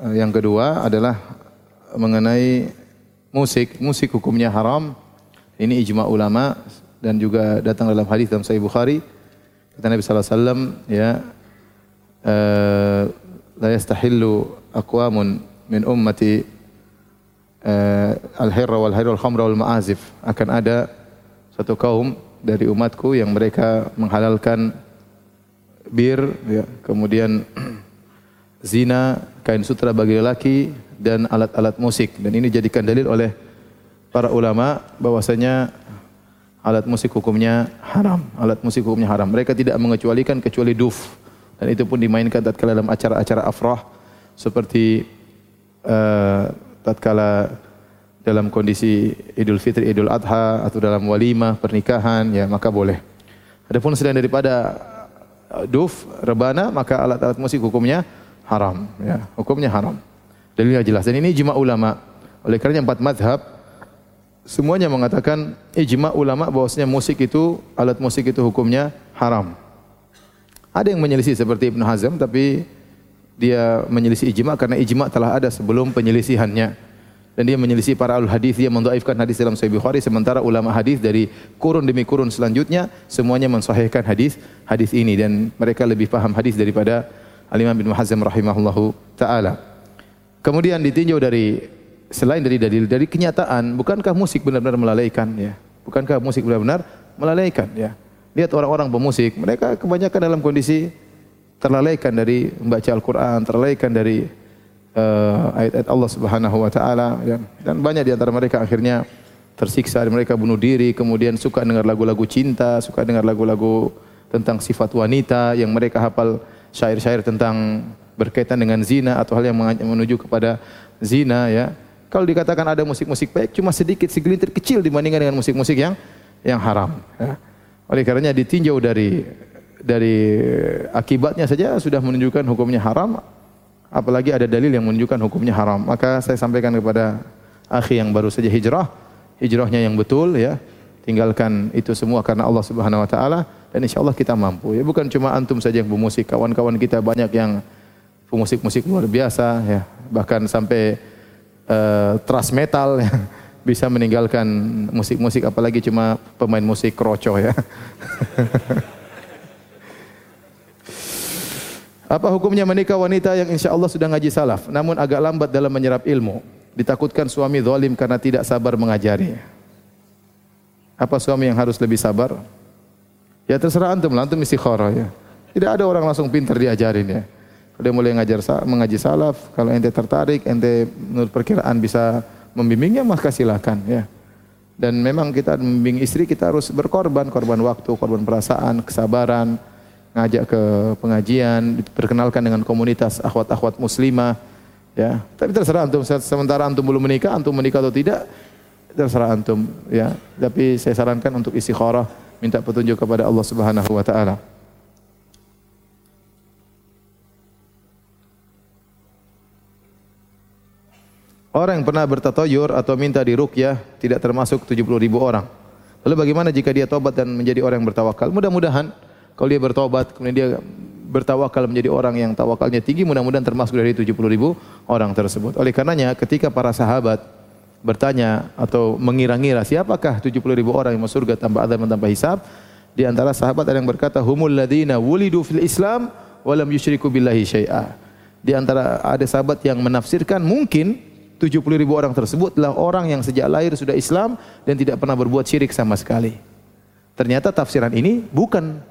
Speaker 1: eh, yang kedua adalah mengenai musik. Musik hukumnya haram Ini ijma ulama dan juga datang dalam hadis dalam Sahih Bukhari kata Nabi sallallahu ya uh, la yastahillu aqwamun min ummati uh, al-hirra wal hirra wal khamra wal ma'azif akan ada satu kaum dari umatku yang mereka menghalalkan bir ya, kemudian [CLEARS THROAT] zina, kain sutra bagi lelaki dan alat-alat musik. Dan ini dijadikan dalil oleh para ulama bahwasanya alat musik hukumnya haram. Alat musik hukumnya haram. Mereka tidak mengecualikan kecuali duf. Dan itu pun dimainkan tatkala dalam acara-acara afrah seperti uh, tatkala dalam kondisi Idul Fitri, Idul Adha atau dalam walimah pernikahan ya maka boleh. Adapun selain daripada uh, duf, rebana maka alat-alat musik hukumnya haram ya, hukumnya haram. Dalilnya jelas dan ini ijma ulama. Oleh kerana empat madhab semuanya mengatakan ijma ulama bahwasanya musik itu alat musik itu hukumnya haram. Ada yang menyelisih seperti Ibnu Hazm tapi dia menyelisih ijma karena ijma telah ada sebelum penyelisihannya. Dan dia menyelisih para al hadis dia mendhaifkan hadis dalam Sahih Bukhari sementara ulama hadis dari kurun demi kurun selanjutnya semuanya mensahihkan hadis hadis ini dan mereka lebih paham hadis daripada Al Imam Ibnu Hazm rahimahullahu taala. Kemudian ditinjau dari selain dari dalil dari kenyataan, bukankah musik benar-benar melalaikan ya? Bukankah musik benar-benar melalaikan ya? Lihat orang-orang pemusik, mereka kebanyakan dalam kondisi terlalaikan dari membaca Al-Qur'an, terlalaikan dari uh, ayat-ayat Allah Subhanahu wa taala ya. dan banyak di antara mereka akhirnya tersiksa mereka bunuh diri, kemudian suka dengar lagu-lagu cinta, suka dengar lagu-lagu tentang sifat wanita yang mereka hafal syair-syair tentang berkaitan dengan zina atau hal yang menuju kepada zina ya kalau dikatakan ada musik-musik baik cuma sedikit segelintir kecil dibandingkan dengan musik-musik yang yang haram. Ya. Oleh karenanya ditinjau dari dari akibatnya saja sudah menunjukkan hukumnya haram, apalagi ada dalil yang menunjukkan hukumnya haram. Maka saya sampaikan kepada akhi yang baru saja hijrah, hijrahnya yang betul ya, tinggalkan itu semua karena Allah Subhanahu wa taala dan insyaallah kita mampu. Ya bukan cuma antum saja yang bermusik, kawan-kawan kita banyak yang pemusik-musik luar biasa ya, bahkan sampai uh, thrash metal ya. [LAUGHS] bisa meninggalkan musik-musik apalagi cuma pemain musik kroco ya. [LAUGHS] Apa hukumnya menikah wanita yang insya Allah sudah ngaji salaf namun agak lambat dalam menyerap ilmu? Ditakutkan suami zalim karena tidak sabar mengajari. Apa suami yang harus lebih sabar? Ya terserah antum, antum istikharah ya. Tidak ada orang langsung pintar diajarin ya. Dia mulai ngajar mengaji salaf, kalau ente tertarik, ente menurut perkiraan bisa membimbingnya maka silakan ya. Dan memang kita membimbing istri kita harus berkorban, korban waktu, korban perasaan, kesabaran, ngajak ke pengajian, diperkenalkan dengan komunitas akhwat-akhwat muslimah ya. Tapi terserah antum sementara antum belum menikah, antum menikah atau tidak terserah antum ya. Tapi saya sarankan untuk istikharah, minta petunjuk kepada Allah Subhanahu wa taala. Orang yang pernah bertatoyur atau minta dirukyah tidak termasuk 70 ribu orang. Lalu bagaimana jika dia tobat dan menjadi orang yang bertawakal? Mudah-mudahan kalau dia bertobat kemudian dia bertawakal menjadi orang yang tawakalnya tinggi, mudah-mudahan termasuk dari 70 ribu orang tersebut. Oleh karenanya ketika para sahabat bertanya atau mengira-ngira siapakah 70 ribu orang yang masuk surga tanpa azab dan tanpa hisab, di antara sahabat ada yang berkata humul ladina wulidu fil Islam walam yusyriku billahi syai'a. Di antara ada sahabat yang menafsirkan mungkin 70 ribu orang tersebut adalah orang yang sejak lahir sudah Islam dan tidak pernah berbuat syirik sama sekali. Ternyata tafsiran ini bukan.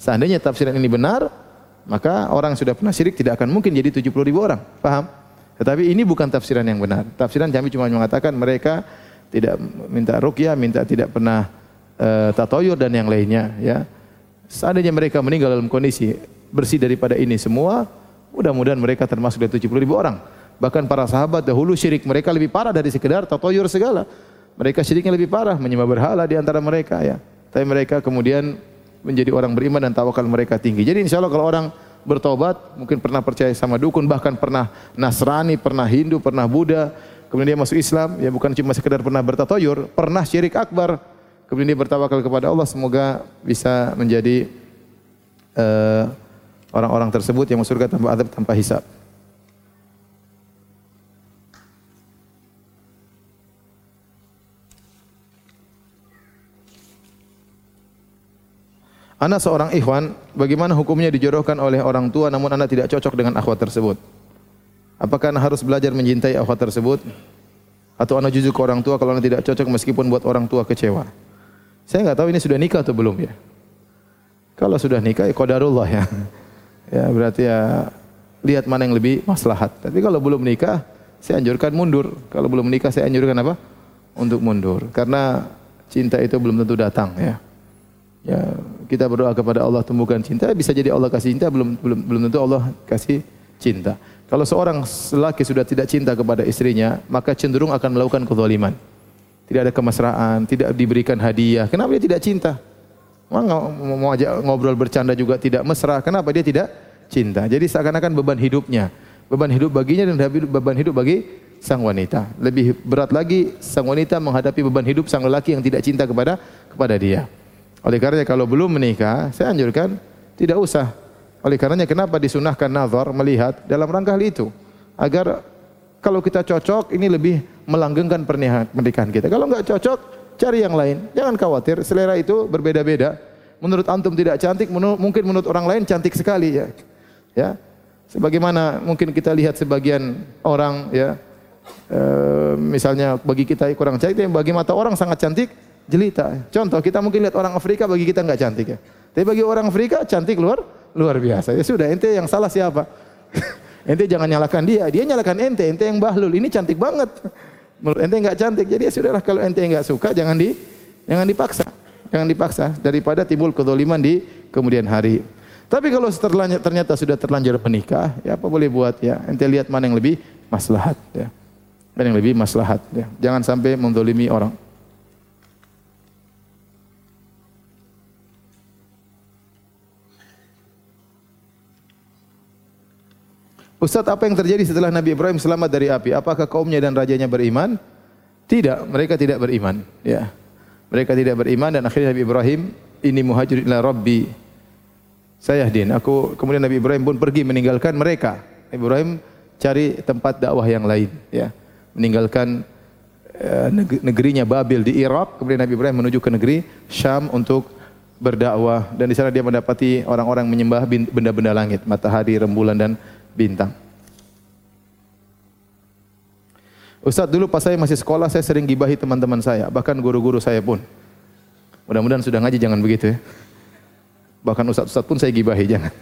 Speaker 1: Seandainya tafsiran ini benar, maka orang sudah pernah syirik tidak akan mungkin jadi 70 ribu orang. Paham? Tetapi ini bukan tafsiran yang benar. Tafsiran kami cuma mengatakan mereka tidak minta rukyah, minta tidak pernah uh, tatoyur dan yang lainnya. Ya. Seandainya mereka meninggal dalam kondisi bersih daripada ini semua, mudah-mudahan mereka termasuk dari 70 ribu orang. Bahkan para sahabat dahulu syirik mereka lebih parah dari sekedar tatoyur segala. Mereka syiriknya lebih parah, menyembah berhala di antara mereka ya. Tapi mereka kemudian menjadi orang beriman dan tawakal mereka tinggi. Jadi insya Allah kalau orang bertobat, mungkin pernah percaya sama dukun, bahkan pernah Nasrani, pernah Hindu, pernah Buddha, kemudian dia masuk Islam, ya bukan cuma sekedar pernah bertatoyur, pernah syirik akbar, kemudian dia bertawakal kepada Allah, semoga bisa menjadi eh, orang-orang uh, tersebut yang masuk surga tanpa adab, tanpa hisab. Anak seorang ikhwan, bagaimana hukumnya dijodohkan oleh orang tua namun anak tidak cocok dengan akhwat tersebut? Apakah harus belajar mencintai akhwat tersebut? Atau anak jujur ke orang tua kalau anak tidak cocok meskipun buat orang tua kecewa? Saya nggak tahu ini sudah nikah atau belum ya. Kalau sudah nikah ya qadarullah ya. [LAUGHS] Ya berarti ya lihat mana yang lebih maslahat. Tapi kalau belum nikah, saya anjurkan mundur. Kalau belum nikah saya anjurkan apa? Untuk mundur. Karena cinta itu belum tentu datang ya. Ya, kita berdoa kepada Allah tumbuhkan cinta, bisa jadi Allah kasih cinta, belum belum belum tentu Allah kasih cinta. Kalau seorang lelaki sudah tidak cinta kepada istrinya, maka cenderung akan melakukan kezaliman. Tidak ada kemesraan, tidak diberikan hadiah. Kenapa dia tidak cinta? Mau, mau ajak ngobrol bercanda juga tidak mesra. Kenapa dia tidak cinta? Jadi seakan-akan beban hidupnya, beban hidup baginya dan beban hidup bagi sang wanita. Lebih berat lagi sang wanita menghadapi beban hidup sang lelaki yang tidak cinta kepada kepada dia. Oleh karenanya kalau belum menikah, saya anjurkan tidak usah. Oleh karenanya kenapa disunahkan nazar melihat dalam rangka hal itu agar kalau kita cocok ini lebih melanggengkan pernikahan kita. Kalau enggak cocok cari yang lain. Jangan khawatir, selera itu berbeda-beda. Menurut antum tidak cantik, menur mungkin menurut orang lain cantik sekali ya. Ya. Sebagaimana mungkin kita lihat sebagian orang ya e, misalnya bagi kita kurang cantik, bagi mata orang sangat cantik, jelita. Contoh kita mungkin lihat orang Afrika bagi kita enggak cantik ya. Tapi bagi orang Afrika cantik luar luar biasa. Ya sudah, ente yang salah siapa? [LAUGHS] ente jangan nyalakan dia, dia nyalakan ente, ente yang bahlul. Ini cantik banget. Menurut ente enggak cantik, jadi ya sudahlah kalau ente enggak suka jangan di jangan dipaksa. Jangan dipaksa daripada timbul kedoliman di kemudian hari. Tapi kalau ternyata sudah terlanjur menikah, ya apa boleh buat ya. Ente lihat mana yang lebih maslahat ya. Dan yang lebih maslahat ya. Jangan sampai mendolimi orang. Ustaz, apa yang terjadi setelah Nabi Ibrahim selamat dari api? Apakah kaumnya dan rajanya beriman? Tidak, mereka tidak beriman. Ya. Mereka tidak beriman dan akhirnya Nabi Ibrahim ini muhajir ila Rabbi. Saya din. Aku kemudian Nabi Ibrahim pun pergi meninggalkan mereka. Nabi Ibrahim cari tempat dakwah yang lain, ya. Meninggalkan uh, negerinya Babil di Irak, kemudian Nabi Ibrahim menuju ke negeri Syam untuk berdakwah dan di sana dia mendapati orang-orang menyembah benda-benda langit, matahari, rembulan dan bintang. Ustaz dulu pas saya masih sekolah saya sering gibahi teman-teman saya, bahkan guru-guru saya pun. Mudah-mudahan sudah ngaji jangan begitu ya. Bahkan ustaz-ustaz pun saya gibahi jangan. [LAUGHS]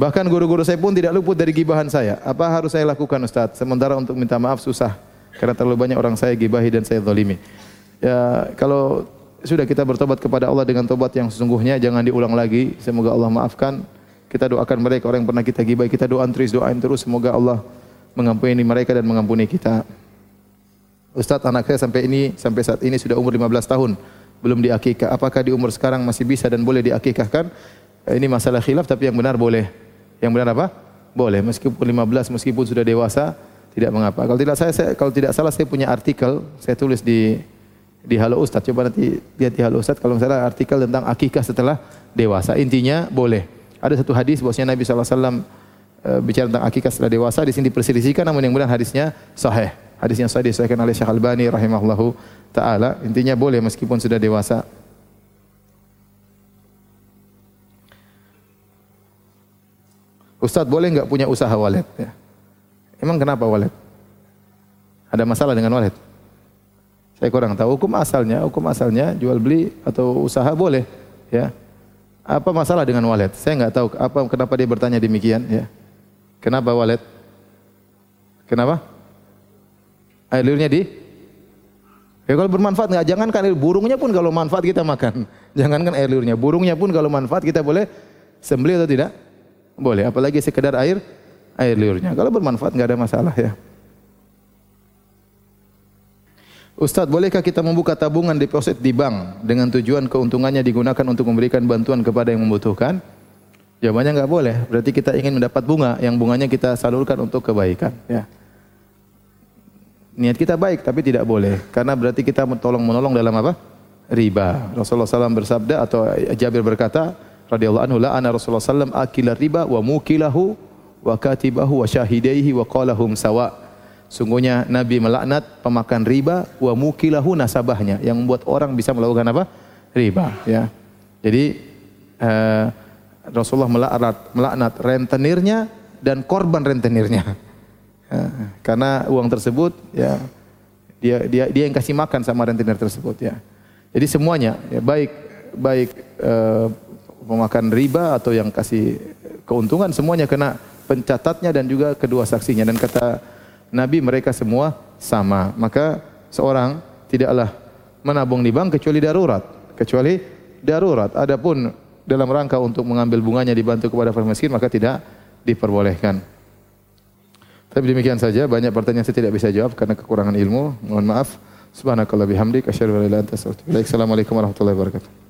Speaker 1: bahkan guru-guru saya pun tidak luput dari gibahan saya. Apa harus saya lakukan Ustaz? Sementara untuk minta maaf susah karena terlalu banyak orang saya gibahi dan saya zalimi. Ya, kalau sudah kita bertobat kepada Allah dengan tobat yang sesungguhnya jangan diulang lagi. Semoga Allah maafkan. Kita doakan mereka orang yang pernah kita gibai, kita doakan terus, doain terus semoga Allah mengampuni mereka dan mengampuni kita. Ustaz, anak saya sampai ini sampai saat ini sudah umur 15 tahun belum diakikah. Apakah di umur sekarang masih bisa dan boleh diakikahkan? Eh, ini masalah khilaf tapi yang benar boleh. Yang benar apa? Boleh. Meskipun 15, meskipun sudah dewasa, tidak mengapa. Kalau tidak saya, saya kalau tidak salah saya punya artikel, saya tulis di di Halo Ustaz. Coba nanti lihat di Halo Ustaz kalau misalnya artikel tentang akikah setelah dewasa. Intinya boleh. Ada satu hadis bahwasanya Nabi alaihi wasallam eh, bicara tentang akikah setelah dewasa di sini diperselisihkan namun yang benar hadisnya sahih. Hadisnya sahih disahihkan oleh Syekh Albani rahimahullahu taala. Intinya boleh meskipun sudah dewasa. Ustaz boleh enggak punya usaha walet? Ya. Emang kenapa walet? Ada masalah dengan walet? Saya kurang tahu hukum asalnya, hukum asalnya jual beli atau usaha boleh, ya. Apa masalah dengan walet? Saya enggak tahu apa kenapa dia bertanya demikian ya. Kenapa walet? Kenapa? Air liurnya di Ya kalau bermanfaat enggak jangan kan burungnya pun kalau manfaat kita makan. [LAUGHS] Jangankan air liurnya, burungnya pun kalau manfaat kita boleh sembelih atau tidak? Boleh, apalagi sekedar air air liurnya. Kalau bermanfaat enggak ada masalah ya. Ustadz, bolehkah kita membuka tabungan deposit di bank dengan tujuan keuntungannya digunakan untuk memberikan bantuan kepada yang membutuhkan? Jawabannya enggak boleh. Berarti kita ingin mendapat bunga, yang bunganya kita salurkan untuk kebaikan. Ya. Niat kita baik, tapi tidak boleh. Karena berarti kita tolong menolong dalam apa? Riba. Rasulullah SAW bersabda atau Jabir berkata, radhiyallahu anhu la ana Rasulullah SAW akila riba wa mukilahu wa katibahu wa syahidaihi wa qalahum sawa' Sungguhnya Nabi melaknat pemakan riba wa mukilahu nasabahnya yang membuat orang bisa melakukan apa? riba ya. Jadi uh, Rasulullah melaknat, melaknat rentenirnya dan korban rentenirnya. [LAUGHS] Ya, karena uang tersebut ya dia dia dia yang kasih makan sama rentenir tersebut ya. Jadi semuanya ya baik baik uh, pemakan riba atau yang kasih keuntungan semuanya kena pencatatnya dan juga kedua saksinya dan kata Nabi mereka semua sama. Maka seorang tidaklah menabung di bank kecuali darurat, kecuali darurat. Adapun dalam rangka untuk mengambil bunganya dibantu kepada fakir miskin maka tidak diperbolehkan. Tapi demikian saja banyak pertanyaan saya tidak bisa jawab karena kekurangan ilmu. Mohon maaf. Subhanakallah bihamdik asyhadu an la ilaha Assalamualaikum warahmatullahi wabarakatuh.